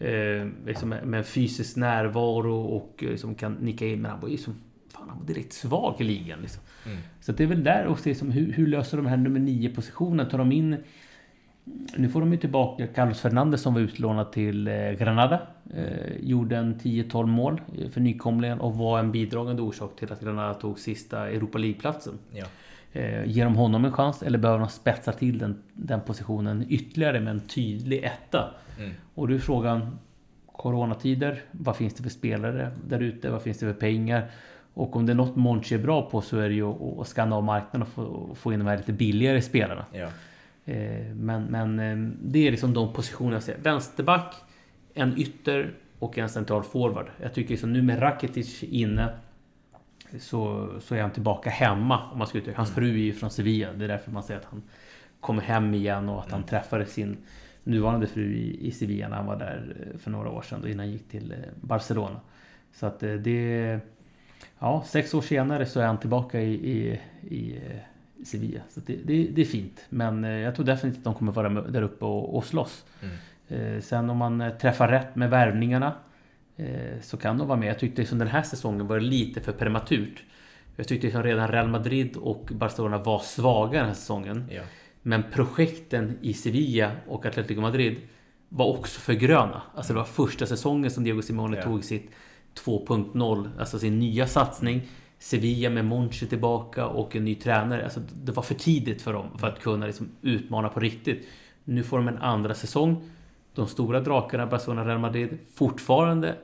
Eh, liksom med, fysisk närvaro och liksom kan nicka in. Men han var ju som... Fan, han var direkt svag i ligan liksom. Mm. Så det är väl där och se som hur, hur löser de här nummer 9 positionen? Tar de in nu får de ju tillbaka Carlos Fernandez som var utlånad till eh, Granada. Eh, gjorde en 10-12 mål för nykomlingen och var en bidragande orsak till att Granada tog sista Europa League-platsen. Ja. Eh, ger de honom en chans eller behöver de spetsa till den, den positionen ytterligare med en tydlig etta? Mm. Och då är frågan Coronatider, vad finns det för spelare där ute? Vad finns det för pengar? Och om det är något Monchi är bra på så är det ju att skanna av marknaden och få, få in de här lite billigare spelarna. Ja. Eh, men, men eh, det är liksom de positioner jag ser. Vänsterback, en ytter och en central forward. Jag tycker liksom nu med Rakitic inne så, så är han tillbaka hemma om man ska uttrycka Hans fru är ju från Sevilla. Det är därför man säger att han kommer hem igen och att han mm. träffade sin nuvarande fru i, i Sevilla när han var där eh, för några år sedan, då innan han gick till Barcelona. Så att det... Ja, sex år senare så är han tillbaka i, i, i Sevilla. Så det, det, det, är fint. Men eh, jag tror definitivt att de kommer vara där uppe och, och slåss. Mm. Eh, sen om man eh, träffar rätt med värvningarna så kan de vara med. Jag tyckte som den här säsongen var lite för prematurt. Jag tyckte som redan Real Madrid och Barcelona var svaga den här säsongen. Ja. Men projekten i Sevilla och Atletico Madrid var också för gröna. Alltså det var första säsongen som Diego Simeone ja. tog sitt 2.0, alltså sin nya satsning. Sevilla med Monchi tillbaka och en ny tränare. Alltså, det var för tidigt för dem för att kunna liksom utmana på riktigt. Nu får de en andra säsong. De stora drakarna, Barcelona och Real Madrid, fortfarande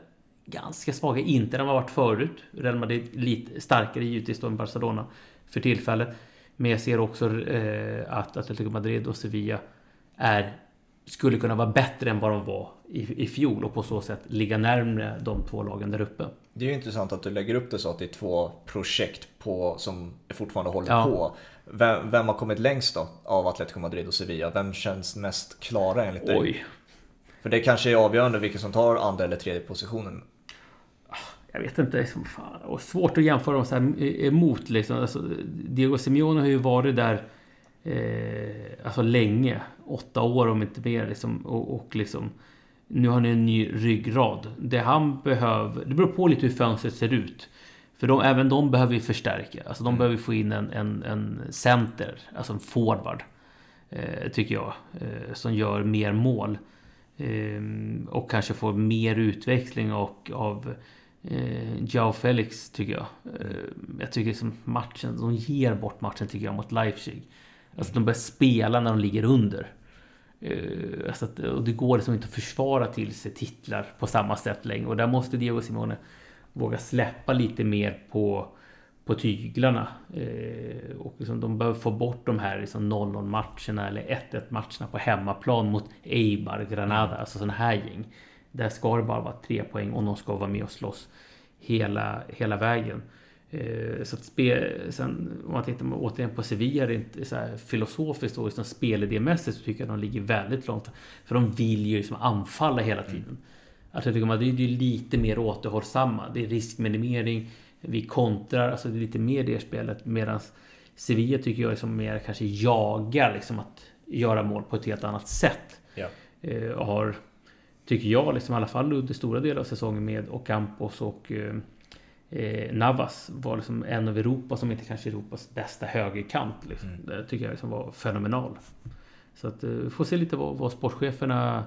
ganska svaga. Inte än de har varit förut. Real Madrid lite starkare givetvis då än Barcelona för tillfället. Men jag ser också eh, att Atletico Madrid och Sevilla är skulle kunna vara bättre än vad de var i, i fjol och på så sätt ligga närmre de två lagen där uppe. Det är ju intressant att du lägger upp det så att det är två projekt på, som fortfarande håller Ja. på. Vem, vem har kommit längst då av Atletico Madrid och Sevilla? Vem känns mest klara enligt dig? Oj, För det kanske är avgörande vilken som tar andra eller tredje positionen. jag vet inte. Liksom, fan, och svårt att jämföra dem så här emot. Liksom. Alltså, Diego Simeone har ju varit där eh, alltså länge. Åtta år om inte mer. Liksom, och, och liksom, nu har han en ny ryggrad. Det han behöver... Det beror på lite hur fönstret ser ut. För de, även de behöver ju förstärka. Alltså de behöver få in en, en, en center, alltså en forward. Eh, tycker jag. Eh, som gör mer mål. Eh, och kanske får mer utväxling och, av eh, Joao Felix tycker jag. Eh, jag tycker som matchen, de ger bort matchen tycker jag mot Leipzig. Alltså de börjar spela när de ligger under. Eh, alltså att, och det går liksom inte att försvara till sig titlar på samma sätt längre. Och där måste Diego Simone våga släppa lite mer på, på tyglarna. Eh, och liksom de behöver få bort de här liksom 0-0 matcherna eller 1-1 matcherna på hemmaplan mot Eibar, Granada, alltså sådana här gäng. Där ska det bara vara tre poäng och de ska vara med och slåss hela, hela vägen. Eh, så att spe, sen om man tittar återigen på Sevilla, inte så här filosofiskt och liksom spelidémässigt så tycker jag att de ligger väldigt långt. För de vill ju liksom anfalla hela tiden. Atletico Madrid är ju lite mer återhållsamma. Det är riskminimering, vi kontrar, alltså det är lite mer det spelet. Medan Sevilla tycker jag liksom mer kanske jagar liksom att göra mål på ett helt annat sätt. Ja. Eh, och har, tycker jag, liksom i alla fall under stora delar av säsongen med Ocampos och eh, eh, Navas var liksom en av Europas, som inte kanske Europas bästa högerkant. Liksom. Det tycker jag liksom var fenomenal. Så att eh, vi får se lite vad, vad sportcheferna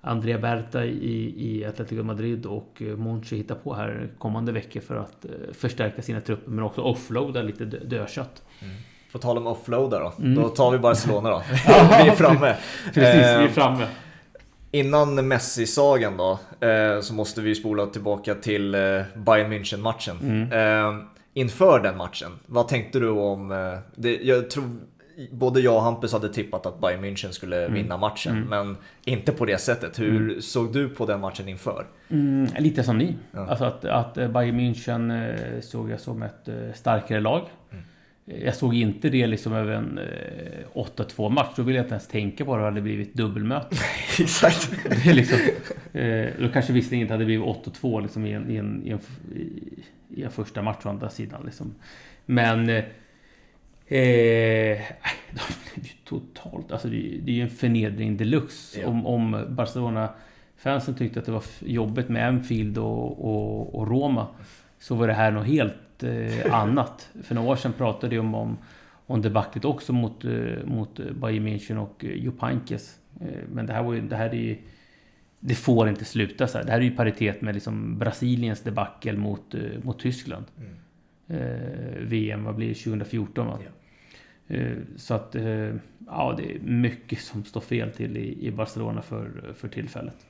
Andrea Berta i, i Atletico Madrid och eh, Monchi hittar på här kommande veckor för att eh, förstärka sina trupper men också offloada lite dö- dödkött. På tal om offloada då. Mm. Då tar vi Barcelona då. *laughs* vi är framme. Precis, vi är framme. Innan Messi-sagan då, eh, så måste vi spola tillbaka till eh, Bayern München-matchen. Mm. Eh, inför den matchen, vad tänkte du om... Det, jag tror både jag och Hampus hade tippat att Bayern München skulle Mm. vinna matchen, men inte på det sättet. Hur såg du på den matchen inför? Mm, lite som ni. Ja. Alltså att, att Bayern München såg jag som ett starkare lag. Eh, Jag såg inte det liksom över en eh, 8-2 match. Då ville jag inte ens tänka på det. Det hade blivit dubbelmöte. *laughs* Exakt. Det är liksom, eh, då kanske visserligen inte hade blivit 8-2 liksom i, en, i, en, i, en, i, en första match å andra sidan. Liksom. Men... Eh, eh, *laughs* de blev ju totalt... Alltså det, är det är ju en förnedring deluxe. Ja. Om, om Barcelona-fansen tyckte att det var jobbigt med Anfield och, och, och Roma. Så var det här något helt eh, annat. För några år sedan pratade jag om, om, om debaclet också mot, eh, mot Bayern München och eh, Jupp Heynckes. Eh, men det här, var ju, det här är ju... Det får inte sluta så här. Det här är ju paritet med liksom Brasiliens debacle mot, eh, mot Tyskland. Mm. Eh, VM, vad blir det? 2014 va? Ja. Så att, ja det är mycket som står fel till i Barcelona för, för tillfället.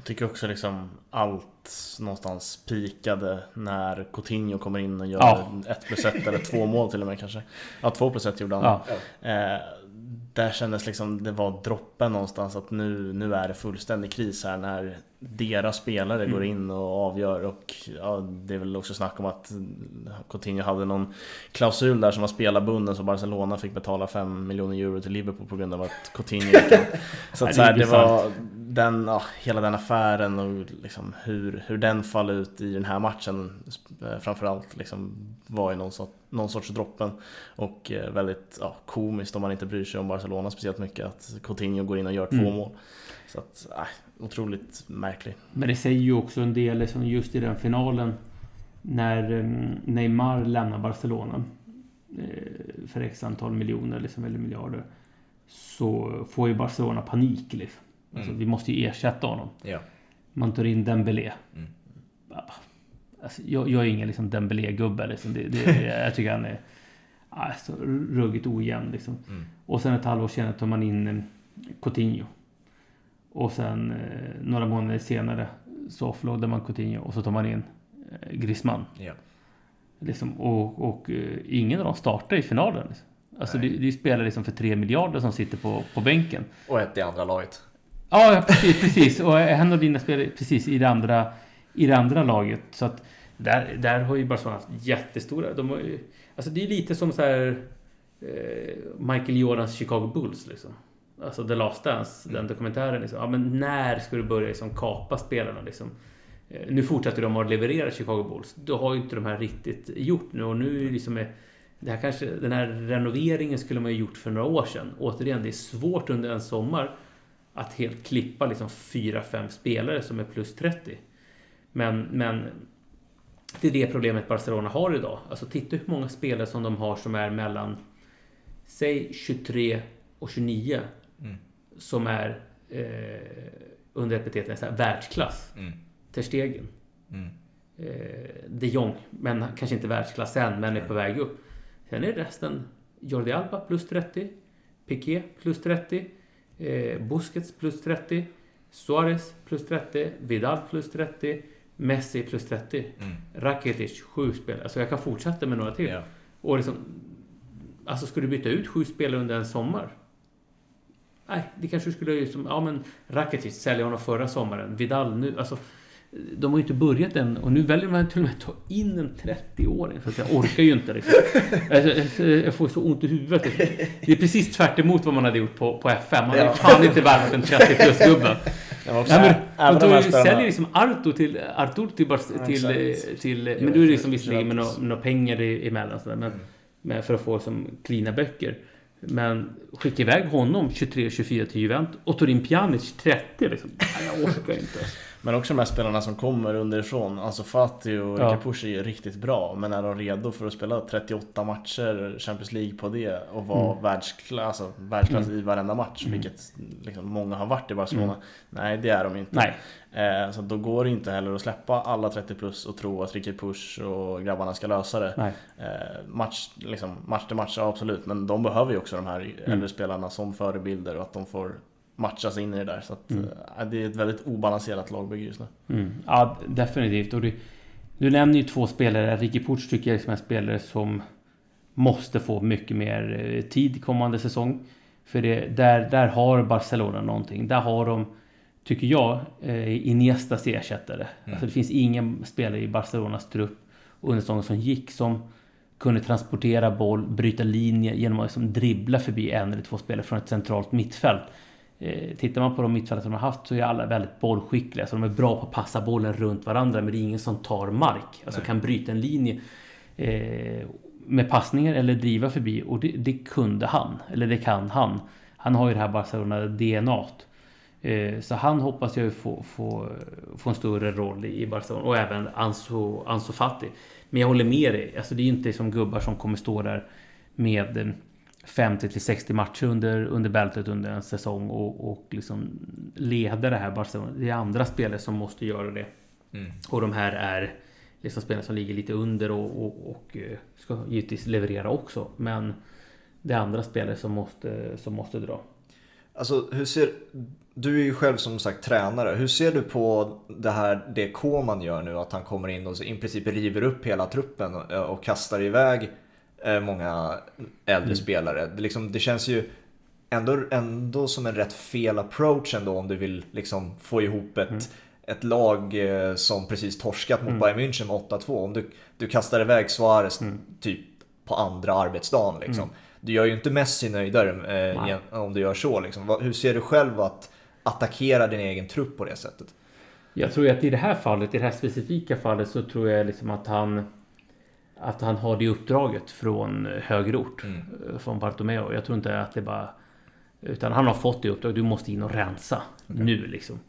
Jag tycker också liksom allt någonstans pikade när Coutinho kommer in och gör Ja. ett plus ett eller två mål till och med kanske. Ja, två plus ett gjorde han. Ja, Eh, där kändes liksom, det var droppen någonstans att nu, nu är det fullständig kris här när deras spelare går in och avgör och ja, det är väl också snack om att Coutinho hade någon klausul där som var spelarbunden så Barcelona fick betala 5 miljoner euro till Liverpool på grund av att Coutinho gick in. *laughs* Så att så här, det var den, ja, hela den affären och liksom hur, hur den faller ut i den här matchen eh, framförallt liksom var ju någon, sort, någon sorts droppen och eh, väldigt ja, komiskt om man inte bryr sig om Barcelona speciellt mycket att Coutinho går in och gör två Mm. mål. Så att, äh, otroligt märklig. men det säger ju också en del liksom just i den finalen när eh, Neymar lämnar Barcelona eh, för x antal miljoner liksom, eller miljarder så får ju Barcelona panik. Liksom. Alltså, Mm. Vi måste ju ersätta honom. Ja. Man tar in Dembélé. Mm. Alltså, jag, jag är ingen liksom Dembélé-gubbe. Liksom. Det, det, *laughs* jag tycker han är alltså, ruggigt ojämn. Liksom. Mm. Och sen ett halvår senare tar man in eh, Coutinho. Och sen eh, några månader senare så offloadar man Coutinho och så tar man in eh, Griezmann. Ja. Liksom, och och eh, ingen av dem startar i finalen. Liksom. Alltså det, det är spelare liksom för 3 miljarder som sitter på, på bänken. Och ett i andra laget. Ja, precis, precis. Och en av dina spelare precis i det andra, i det andra laget. Så att där, där har ju Barcelona haft jättestora... De har ju, alltså det är lite som så här eh, Michael Jordans Chicago Bulls liksom. Alltså The Last Dance, den dokumentären. Liksom. Ja, men när ska du börja liksom kapa spelarna liksom? Eh, Nu fortsätter de att leverera Chicago Bulls. Då har ju inte de här riktigt gjort nu och nu liksom... är- Det här kanske, den här renoveringen skulle man ju gjort för några år sedan. Återigen, det är svårt under en sommar att helt klippa liksom 4-5 spelare som är plus 30. Men, men det är det problemet Barcelona har idag. Alltså titta hur många spelare som de har som är mellan säg 23 och 29 Mm. som är eh, under epitetet så här, världsklass. Mm. Ter Stegen. Mm. Eh, de Jong, men kanske inte världsklass än, men är på väg upp. Sen är resten Jordi Alba plus 30, Piqué plus 30, eh, Busquets plus 30, Suarez plus 30, Vidal plus 30, Messi plus 30, Mm. Rakitic 7 spelare. Alltså jag kan fortsätta med några till. Ja. Och liksom, alltså ska du byta ut sju spelare under en sommar? Nej, det kanske skulle göra som, ja men Rakitic sälja honom förra sommaren, Vidal nu, alltså de har ju inte börjat än och nu väljer man till och med att ta in en 30-åring för att jag orkar ju inte liksom. *laughs* Jag får så ont i huvudet. Det är precis tvärt emot vad man hade gjort på, på F5. Man hade Ja. fan inte värvat en 30 plus gubbe. *laughs* Det Nej, men, och de då säljer liksom Artur till, Artur till, Ja, till, till, Jag Men då är det inte, liksom visserligen med några pengar emellan sådär, men, men för att få som klina böcker. Men skicka iväg honom 23-24 till Juventus och tar in Pjanic 30 liksom. Jag orkar inte. *laughs* Men också de här spelarna som kommer underifrån. Alltså Fati och Ja. Push är ju riktigt bra. Men är de redo för att spela 38 matcher Champions League på det och vara Mm. världsklass, alltså, världsklass Mm. i varenda match, Mm. vilket liksom många har varit i Barcelona. Mm. Nej, det är de inte. Nej. Eh, så då går det inte heller att släppa alla 30 plus och tro att Ricky Push och grabbarna ska lösa det. Eh, match, liksom, match till match, ja, absolut. Men de behöver ju också de här äldre Mm. spelarna som förebilder och att de får matchas in i det där. Så att, Mm. eh, det är ett väldigt obalanserat lagbygge just nu. Mm. Ja, definitivt. Och du, du nämner ju två spelare. Ricky Puch tycker jag är som en spelare som måste få mycket mer eh, tid kommande säsong. För det, där, där har Barcelona någonting. Där har de, tycker jag, eh, Iniestas ersättare. Alltså det finns ingen spelare i Barcelonas trupp under säsongen som gick som kunde transportera boll, bryta linje genom att liksom dribbla förbi en eller två spelare från ett centralt mittfält. Eh, tittar man på de mittfältare som de har haft så är alla väldigt bollskickliga. Så de är bra på att passa bollen runt varandra men det är ingen som tar mark. Alltså Nej. kan bryta en linje eh, med passningar eller driva förbi. Och det, det kunde han. Eller det kan han. Han har ju det här Barcelona-DNA. Eh, så han hoppas jag ju få, få, få en större roll i Barcelona. Och även Ansu, Ansu Fati. Men jag håller med dig. Alltså det är ju inte som gubbar som kommer stå där med eh, 50 till 60 matcher under, under bältet under en säsong och, och liksom leda det här Barcelona. Det är andra spelare som måste göra det. Mm. Och de här är liksom spelare som ligger lite under och, och, och eh, ska givetvis leverera också. Men det är andra spelare som måste, som måste dra. Alltså hur ser, du är ju själv som sagt tränare. Hur ser du på det här, det Koman gör nu? Att han kommer in och i princip river upp hela truppen och, och kastar iväg eh, många äldre Mm. spelare. Det, liksom, det känns ju ändå, ändå som en rätt fel approach ändå om du vill liksom få ihop ett, Mm. ett lag eh, som precis torskat mot Mm. Bayern München med 8-2. Om du, du kastar iväg Suarez Mm. typ på andra arbetsdagen liksom. Mm. Du gör ju inte Messi nöjdare eh, om du gör så. Liksom. Hur ser du själv att attackera din egen trupp på det sättet? Jag tror att i det här fallet, i det här specifika fallet så tror jag liksom att han att han har det uppdraget från högre ort. Mm. eh, Från Bartomeu. Jag tror inte att det bara... Utan han har fått det uppdraget. Du måste in och rensa Okej. nu liksom.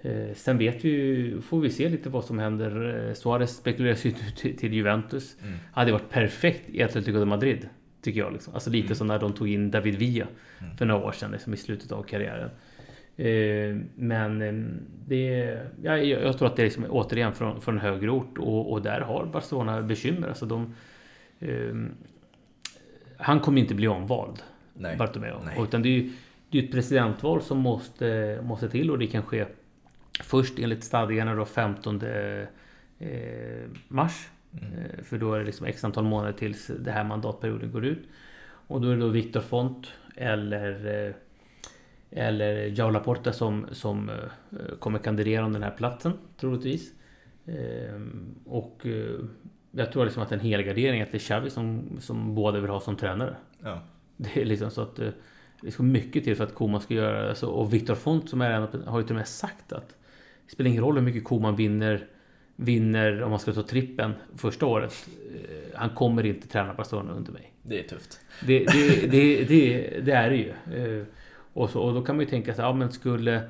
Eh, Sen vet vi får vi se lite vad som händer. Eh, Suarez spekuleras ju *laughs* till Juventus. Mm. Hade varit perfekt i Atletico de Madrid. Tycker jag. Liksom. Alltså lite Mm. som när de tog in David Villa Mm. för några år sedan. Liksom, I slutet av karriären. Eh, Men eh, det, ja, jag jag tror att det är liksom, återigen från, från högre ort. Och, och där har Barcelona bekymmer. Alltså de, eh, han kommer inte bli omvald. Nej. Bartomeu. Nej. Utan det är ju det är ett presidentval som måste, måste till och det kan ske först enligt stadgarna då 15 eh, mars. Mm. För då är det liksom x antal månader tills det här mandatperioden går ut. Och då är det då Viktor Font eller eller Joao Laporta som, som eh, kommer kandidera om den här platsen troligtvis. Ehm, och eh, jag tror liksom att en helgardering att det är Xavi som, som båda vill ha som tränare. Ja. Det är liksom så att eh, det ska mycket till för att Koman ska göra det. Så, och Viktor Font som är en har ju till och med sagt att det spelar ingen roll hur mycket Koman vinner Vinner om man ska ta trippen första året. Han kommer inte träna Barcelona under mig. Det är tufft. Det, det, det, det, det är det ju. Och, så, och då kan man ju tänka sig, ja men skulle...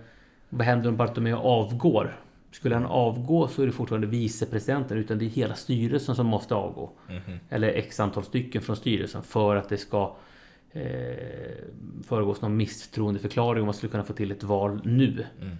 Vad händer om Bartomeu avgår? Skulle han avgå så är det fortfarande vicepresidenten utan det är hela styrelsen som måste avgå. Mhm. Eller x antal stycken från styrelsen för att det ska eh, föregås någon misstroendeförklaring om man skulle kunna få till ett val nu. Mm.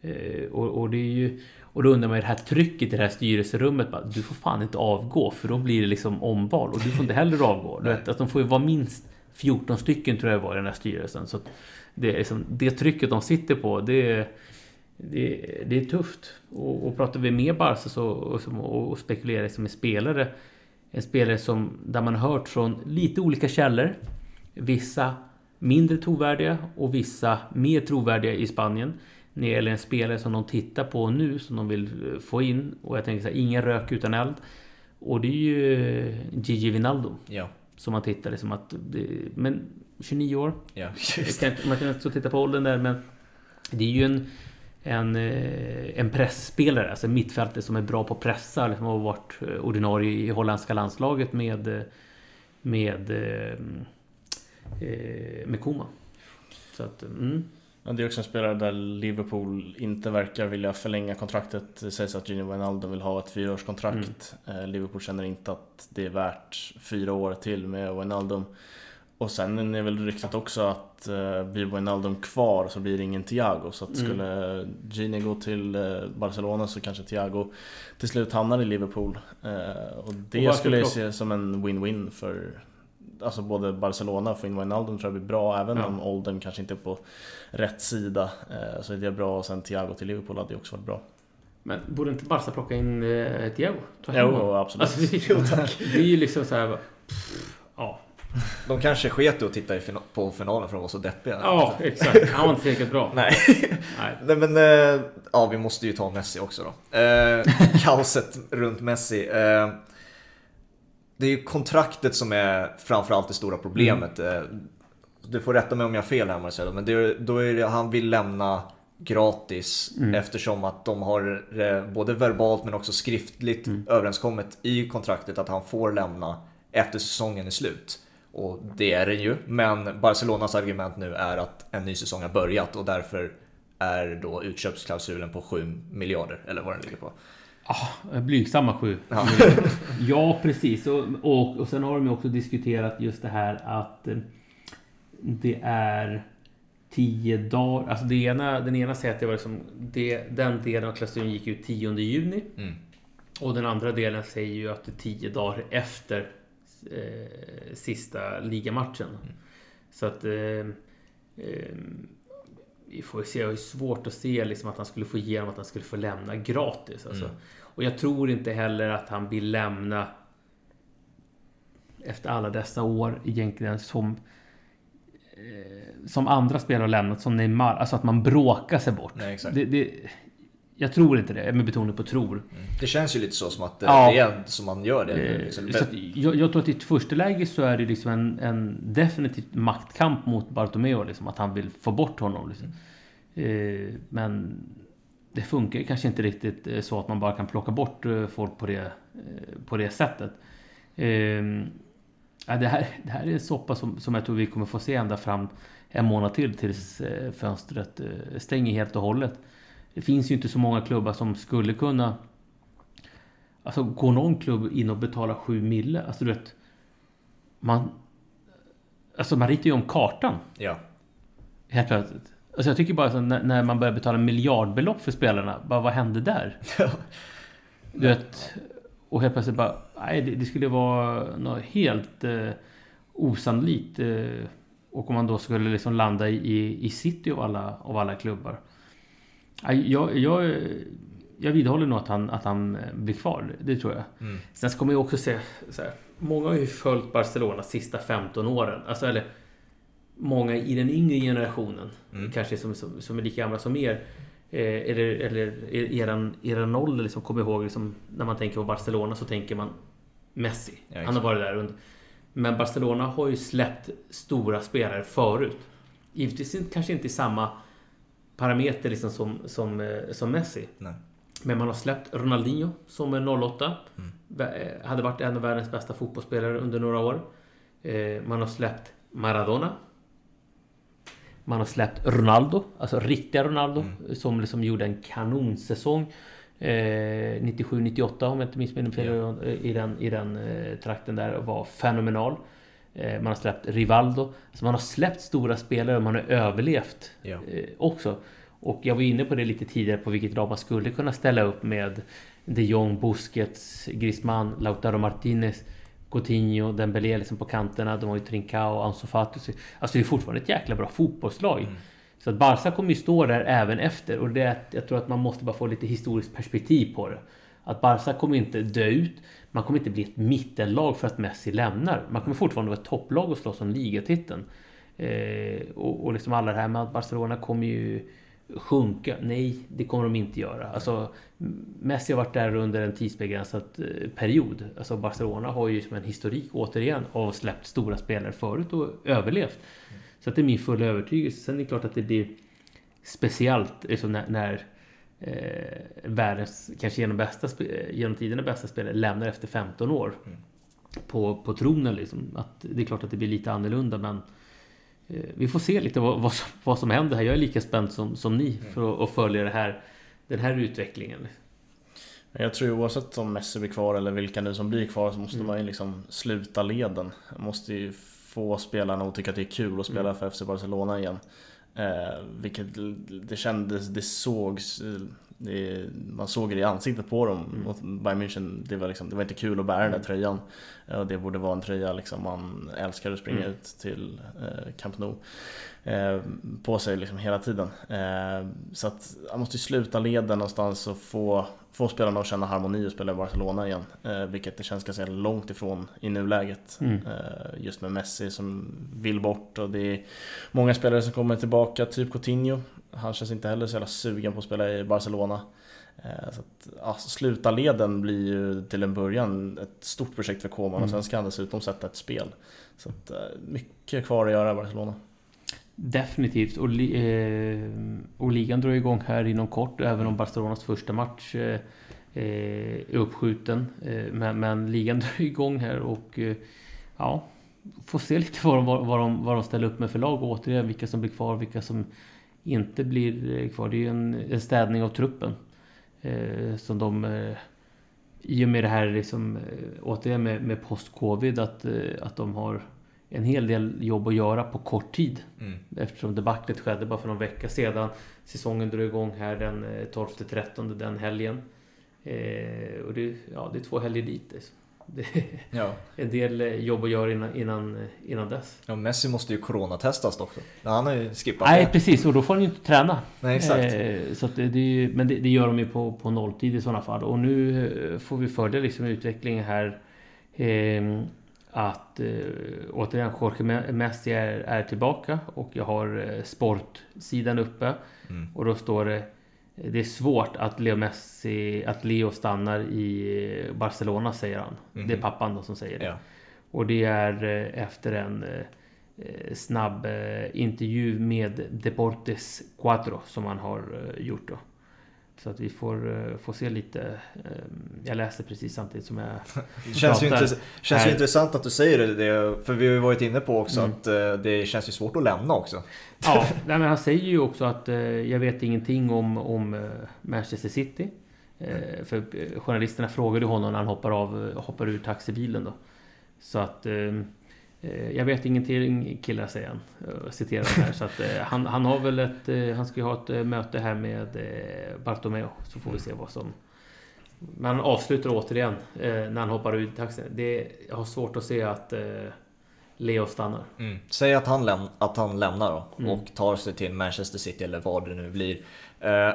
Eh, och, och det är ju... Och då undrar man ju det här trycket i det här styrelserummet. Bara, du får fan inte avgå för då blir det liksom omval. Och du får inte heller avgå. Du vet, att de får ju vara minst 14 stycken tror jag var i den här styrelsen. Så att det, liksom, det trycket de sitter på, det, det, det är tufft. Och, och pratar vi med Barca så, och, och, och spekulerar som en spelare. En spelare som, där man har hört från lite olika källor. Vissa mindre trovärdiga och vissa mer trovärdiga i Spanien. När det gäller en spelare som de tittar på nu, som de vill eh, få in. Och jag tänker så här, ingen rök utan eld. Och det är ju eh, Gigi Wijnaldum. Ja. Som man tittar liksom att... Men 29 år. Ja. Kan, man kan och titta på åldern där men... Det är ju en... En, eh, en pressspelare, alltså en mittfältare som är bra på att pressa. Liksom, och har varit eh, ordinarie i holländska landslaget med... eh, Med... Med Koeman. Så att... Mm. Ja, det är också en spelare där Liverpool inte verkar vilja förlänga kontraktet. Det sägs att Gini Wijnaldum vill ha ett fyraårskontrakt. Eh, Liverpool känner inte att det är värt fyra år till med Wijnaldum. Och sen är väl ryktet också att eh, blir Wijnaldum kvar så blir det ingen Thiago. Så att Mm. skulle Gini gå till eh, Barcelona så kanske Thiago till slut hamnar i Liverpool. Eh, och Och det varför skulle jag se som en win-win för Alltså både Barcelona och in Wijnaldum tror jag blir bra även Ja. om åldern kanske inte är på rätt sida. Eh, Så är det bra och sen Thiago till Liverpool hade ju också varit bra. Men borde inte Barca plocka in eh, Thiago? Ta? Jo, absolut. Alltså, det, Jo, tack. *laughs* det är ju liksom så här... bara, pff, Ja, De kanske sket i att titta i fina- på finalen för de var så deppiga. ja exakt. Han var inte tillräckligt bra. *laughs* Nej. Nej. Men, eh, ja vi måste ju ta Messi också då. Eh, kaoset *laughs* runt Messi. Eh, det är ju kontraktet som är framförallt det stora problemet. Eh, du får rätta mig om jag har fel här Marcelo, men det, då är det, han vill lämna gratis Mm. eftersom att de har både verbalt men också skriftligt Mm. överenskommet i kontraktet att han får lämna efter säsongen är slut. Och det är det ju, men Barcelonas argument nu är att en ny säsong har börjat och därför är då utköpsklausulen på 7 miljarder, eller vad den ligger på. Ah, blygsamma sju. Ja. Ja, precis. Och, och, och sen har de ju också diskuterat just det här att eh, det är tio dagar. Alltså det ena, den ena säger att det var liksom det, den delen av klausulen gick ut 10 juni. Mm. Och den andra delen säger ju att det är tio dagar efter eh, sista ligamatchen. Så att... Eh, eh, vi får se. Jag har ju svårt att se liksom att han skulle få igenom att han skulle få lämna gratis. Alltså. Mm. Och jag tror inte heller att han vill lämna efter alla dessa år egentligen som eh, som andra spelare har lämnat, som Neymar. Alltså att man bråkar sig bort. Nej. Det, det, jag tror inte det, med betoning på tror. Mm. Det känns ju lite så som att eh, Ja. det är som man gör det. Eh, Liksom. Så jag, jag tror att i ett första läge så är det liksom en, en definitivt maktkamp mot Bartomeu. Liksom, att han vill få bort honom. Liksom. Eh, men det funkar kanske inte riktigt så att man bara kan plocka bort folk på det, på det sättet. Eh, ja, det, här, det här är en soppa som, som jag tror vi kommer få se ända fram en månad till tills fönstret stänger helt och hållet. Det finns ju inte så många klubbar som skulle kunna Alltså går någon klubb in och betalar 7 mille? Alltså du vet Man Alltså man ritar ju om kartan Ja. Helt plötsligt Alltså jag tycker bara så när, när man börjar betala miljardbelopp för spelarna Bara vad hände där? Du vet Och helt plötsligt bara Nej det, det skulle vara något helt eh, Osannolikt eh, Och om man då skulle liksom landa i, i, city av alla, av alla klubbar jag, jag, jag vidhåller nog att han, att han eh, blir kvar. Det tror jag. Mm. Sen ska man ju också se så här, Många har ju följt Barcelona sista 15 åren. Alltså eller många i den yngre generationen, mm. kanske som, som, som, är lika gamla som er, eh, eller, eller eran, eran ålder liksom, kommer ihåg, liksom, när man tänker på Barcelona så tänker man Messi. Ja, Han har varit där under. Men Barcelona har ju släppt stora spelare förut. Givetvis kanske inte i samma parameter liksom som, som, eh, som Messi. Nej. Men man har släppt Ronaldinho som är 08. Mm. Eh, hade varit en av världens bästa fotbollsspelare under några år. Eh, man har släppt Maradona. Man har släppt Ronaldo, alltså riktiga Ronaldo, mm. som liksom gjorde en kanonsäsong. 97-98 om jag inte missminner mig fel i den, i den trakten där var fenomenal. Man har släppt Rivaldo. Så man har släppt stora spelare och man har överlevt ja. också. Och jag var inne på det lite tidigare på vilket lag man skulle kunna ställa upp med de Jong, Busquets, Griezmann, Lautaro Martinez, Coutinho, Dembélé liksom på kanterna. De har ju Trincao, Ansu Fati. Alltså det är fortfarande ett jäkla bra fotbollslag. Mm. Så att Barca kommer ju stå där även efter. Och det, jag tror att man måste bara få lite historiskt perspektiv på det. Att Barca kommer inte dö ut. Man kommer inte bli ett mittenlag för att Messi lämnar. Man kommer fortfarande vara ett topplag och slåss om ligatiteln. Eh, och, och liksom alla det här med att Barcelona kommer ju sjunka? Nej, det kommer de inte göra. Alltså, Messi har varit där under en tidsbegränsad eh, period. Alltså Barcelona har ju som en historik återigen av släppt stora spelare förut och överlevt. Mm. Så det är min fulla övertygelse. Sen är det klart att det blir speciellt liksom när, när eh, världens, kanske genom, bästa, genom tiderna bästa spelare lämnar efter 15 år. Mm. På, på tronen liksom. Att det är klart att det blir lite annorlunda men Eh, vi får se lite vad, vad, som, vad som händer här. Jag är lika spänd som, som ni mm. för att, att följa här, den här utvecklingen. Jag tror oavsett om Messi blir kvar eller vilka nu som blir kvar så måste mm. man ju liksom sluta leden. Man måste ju få spelarna att tycka att det är kul att spela mm. för FC Barcelona igen. Eh, vilket det kändes, det sågs det, man såg det i ansiktet på dem mm. Bayern München. Det var, liksom, det var inte kul att bära mm. den där tröjan. Och det borde vara en tröja liksom, man älskar att springa mm. ut till eh, Camp Nou. Eh, på sig liksom hela tiden. Eh, så att man måste sluta leden någonstans och få, få spelarna att känna harmoni och spela i Barcelona igen. Eh, vilket det känns ganska långt ifrån i nuläget. Mm. Just med Messi som vill bort och det är många spelare som kommer tillbaka, typ Coutinho. Han känns inte heller så jävla sugen på att spela i Barcelona. Så att, ja, sluta leden blir ju till en början ett stort projekt för Koman mm. och sen ska han dessutom sätta ett spel. Så att, mycket kvar att göra i Barcelona. Definitivt. Och, eh, och ligan drar igång här inom kort, även om Barcelonas första match eh, eh är uppskjuten. Eh, men, men, ligan *laughs* drar igång här och eh, ja, får se lite vad de, vad, de, vad de ställer upp med för lag. Och återigen, vilka som blir kvar, vilka som inte blir eh, kvar. Det är ju en, en städning av truppen. Eh, som de... Eh, I och med det här liksom, eh, återigen med, med post-covid, att, att de har en hel del jobb att göra på kort tid. Mm. Eftersom debaclet skedde bara för någon vecka sedan. Säsongen drog igång här den 12-13 den helgen. Eh, och det, ja, det är två helger dit. Liksom. Det är ja. *laughs* en del eh, jobb att göra innan, innan, innan dess. Ja, Messi måste ju coronatestas också. Han har ju skippat Nej, det. precis. Och då får han ju inte träna. Nej, exakt. Eh, så det, det, men det, det, gör de ju på, på nolltid i sådana fall. Och nu eh, får vi följa liksom utvecklingen här. Eh, att eh, återigen Jorge Messi är, är tillbaka och jag har eh, sportsidan uppe. Mm. Och då står det det är svårt att Leo Messi, att Leo stannar i Barcelona säger han. Mm. Det är pappan då som säger det. Ja. Och det är eh, efter en eh, snabb eh, intervju med Deportes Cuatro som han har gjort då. Så att vi får, får se lite. Jag läser precis samtidigt som jag *laughs* Det känns, ju, intress känns ju intressant att du säger det. För vi har ju varit inne på också mm. att det känns ju svårt att lämna också. Ja, *laughs* men han säger ju också att eh, jag vet ingenting om, om eh, Manchester City. Eh, för eh, journalisterna frågade honom när han hoppar av, eh, hoppar ur taxibilen då. Så att eh, jag vet ingenting killar säger han. Jag citerar här. Så att han, han har väl ett, han ska ju ha ett möte här med Bartomeu. Så får vi se vad som... Men han avslutar återigen när han hoppar ur taxin. Det, jag har svårt att se att Leo stannar. Mm. Säg att han, läm att han lämnar då mm. och tar sig till Manchester City eller vad det nu blir.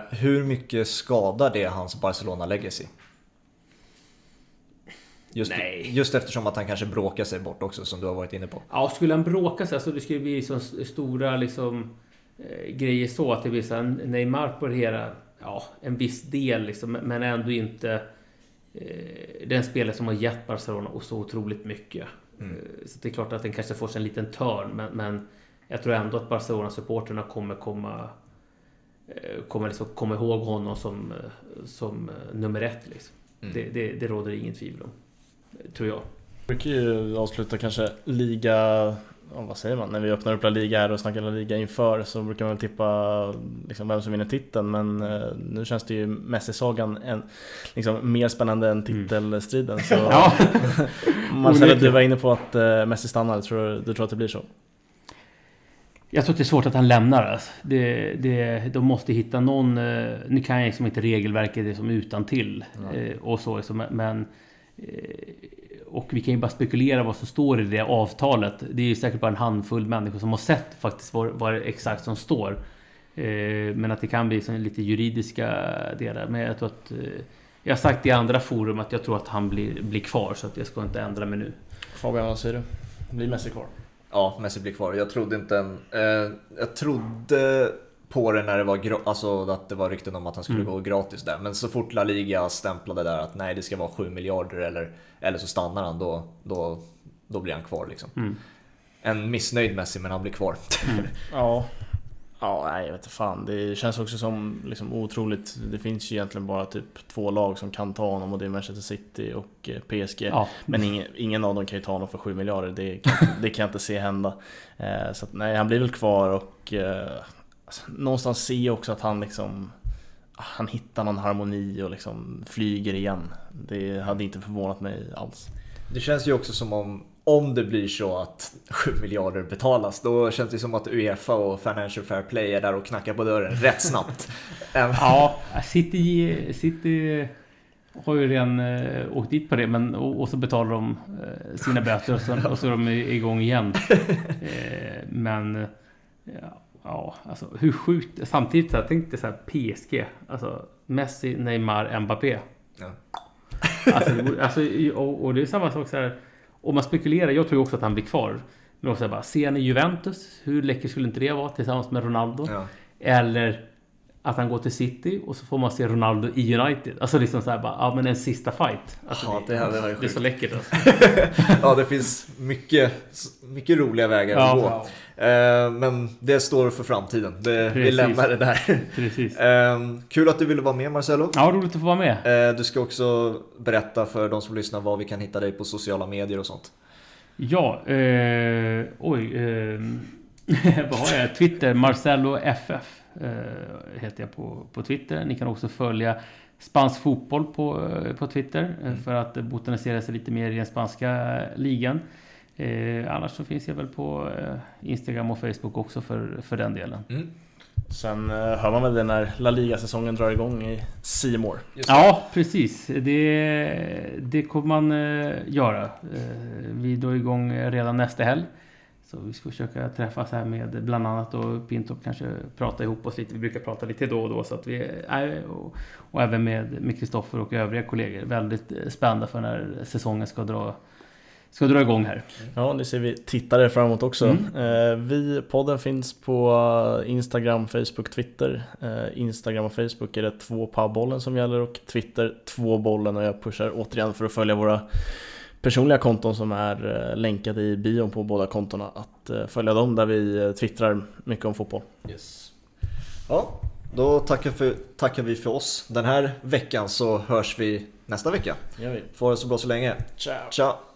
Hur mycket skadar det hans Barcelona legacy? Just, Nej. just eftersom att han kanske bråkar sig bort också som du har varit inne på. Ja, skulle han bråka sig, alltså det skulle bli så stora liksom eh, grejer så att det blir så här Neymar på det hela, ja, en viss del liksom, men ändå inte eh, den spelare som har gett Barcelona och så otroligt mycket. Mm. Eh, Så det är klart att den kanske får sig en liten törn, men, men jag tror ändå att Barcelona-supporterna kommer komma eh, kommer liksom komma ihåg honom som, eh, som nummer ett. Liksom. Mm. Det, det, det råder inget tvivel om. Tror jag. Vi brukar ju avsluta kanske liga, ja, vad säger man, när vi öppnar upp La Liga här och snackar La Liga inför så brukar man väl tippa liksom vem som vinner titeln men eh, nu känns det ju Messi-sagan en, liksom, mer spännande än titelstriden. Så *laughs* *laughs* Ja. Marcelo, du var inne på att eh, Messi stannar, tror du, du tror att det blir så? Jag tror att det är svårt att han lämnar. Alltså. Det, det, de måste hitta någon... eh, Nu kan jag liksom inte regelverket liksom utan till eh, och så. liksom, Men... eh, Och vi kan ju bara spekulera vad som står i det avtalet. Det är ju säkert bara en handfull människor som har sett faktiskt vad, vad det exakt som står. Eh, Men att det kan bli lite juridiska delar. Men jag tror att... eh, Jag har sagt i andra forum att jag tror att han blir, blir kvar. Så att jag ska inte ändra mig nu. Fabian, vad säger du? Blir Messi kvar? Ja, Messi blir kvar. Jag trodde inte en, eh, Jag trodde på det när det var alltså att det var rykten om att han skulle Mm. gå gratis där. Men så fort La Liga stämplade där att nej, det ska vara 7 miljarder eller, eller så stannar han, då, då, då blir han kvar liksom. Mm. En missnöjd Messi, men han blir kvar. *laughs* Ja. Ja, nej jag vet inte fan. Det känns också som liksom otroligt. Det finns ju egentligen bara typ två lag som kan ta honom och det är Manchester City och eh, PSG. Ja. Men ingen, ingen av dem kan ju ta honom för 7 miljarder. Det kan, det kan jag inte se hända. Eh, så att, nej, han blir väl kvar och eh, alltså, någonstans ser jag också att han liksom han hittar någon harmoni och liksom flyger igen. Det hade inte förvånat mig alls. Det känns ju också som om om det blir så att 7 miljarder betalas, då känns det som att Uefa och Financial Fair Play är där och knackar på dörren *laughs* rätt snabbt. Ja, City, City har ju redan eh, åkt dit på det, men och, och så betalar de eh, sina böter och så, och så är de igång igen. *laughs* Eh, men ja, ja, alltså hur sjukt. Samtidigt så här, tänk dig så här PSG, alltså Messi, Neymar, Mbappé. Ja. Alltså, det vore- alltså, och, och det är samma sak så här. Om man spekulerar, jag tror också att han blir kvar. Men också bara, ser ni Juventus? Hur läcker skulle inte det vara tillsammans med Ronaldo? Ja. Eller att han går till City och så får man se Ronaldo i United. Alltså liksom så här bara, ja men en sista fight. Alltså, Ja, det hade varit det är så läckert alltså. *laughs* ja, det finns mycket, mycket roliga vägar att gå. Ja, Eh, Men det står för framtiden. Det, vi lämnar det där. precis. *laughs* Eh, Kul att du ville vara med Marcelo. Ja, roligt att få vara med. Eh, Du ska också berätta för de som lyssnar var vi kan hitta dig på sociala medier och sånt. Ja, eh, oj. Eh, *laughs* vad har jag? Twitter, Marcelo FF heter jag på, på Twitter. Ni kan också följa spansk fotboll på, eh, på Twitter eh, för att botanisera sig lite mer i den spanska ligan. Eh, annars så finns jag väl på eh, Instagram och Facebook också för, för den delen. Mm. Sen eh, hör man väl det när La Liga-säsongen drar igång i More. Ja, precis. Det, det kommer man eh, göra. Eh, vi drar igång redan nästa helg. Så vi ska försöka träffas här med bland annat då Pinto och kanske prata ihop oss lite. Vi brukar prata lite då och då så att vi är, och, och även med Kristoffer och övriga kollegor. Väldigt eh, spända för när säsongen ska dra, ska dra igång här. Ja, det ser vi tittare fram emot också. Mm. Eh, vi, podden finns på Instagram, Facebook, Twitter. Eh, Instagram och Facebook är det två pubbollen som gäller och Twitter två bollen och jag pushar återigen för att följa våra personliga konton som är eh, länkade i bion på båda kontona att eh, följa dem där vi eh, twittrar mycket om fotboll. Yes. Ja, då tackar, för, tackar vi för oss den här veckan så hörs vi nästa vecka. Får det så bra så länge. Ciao! Ciao!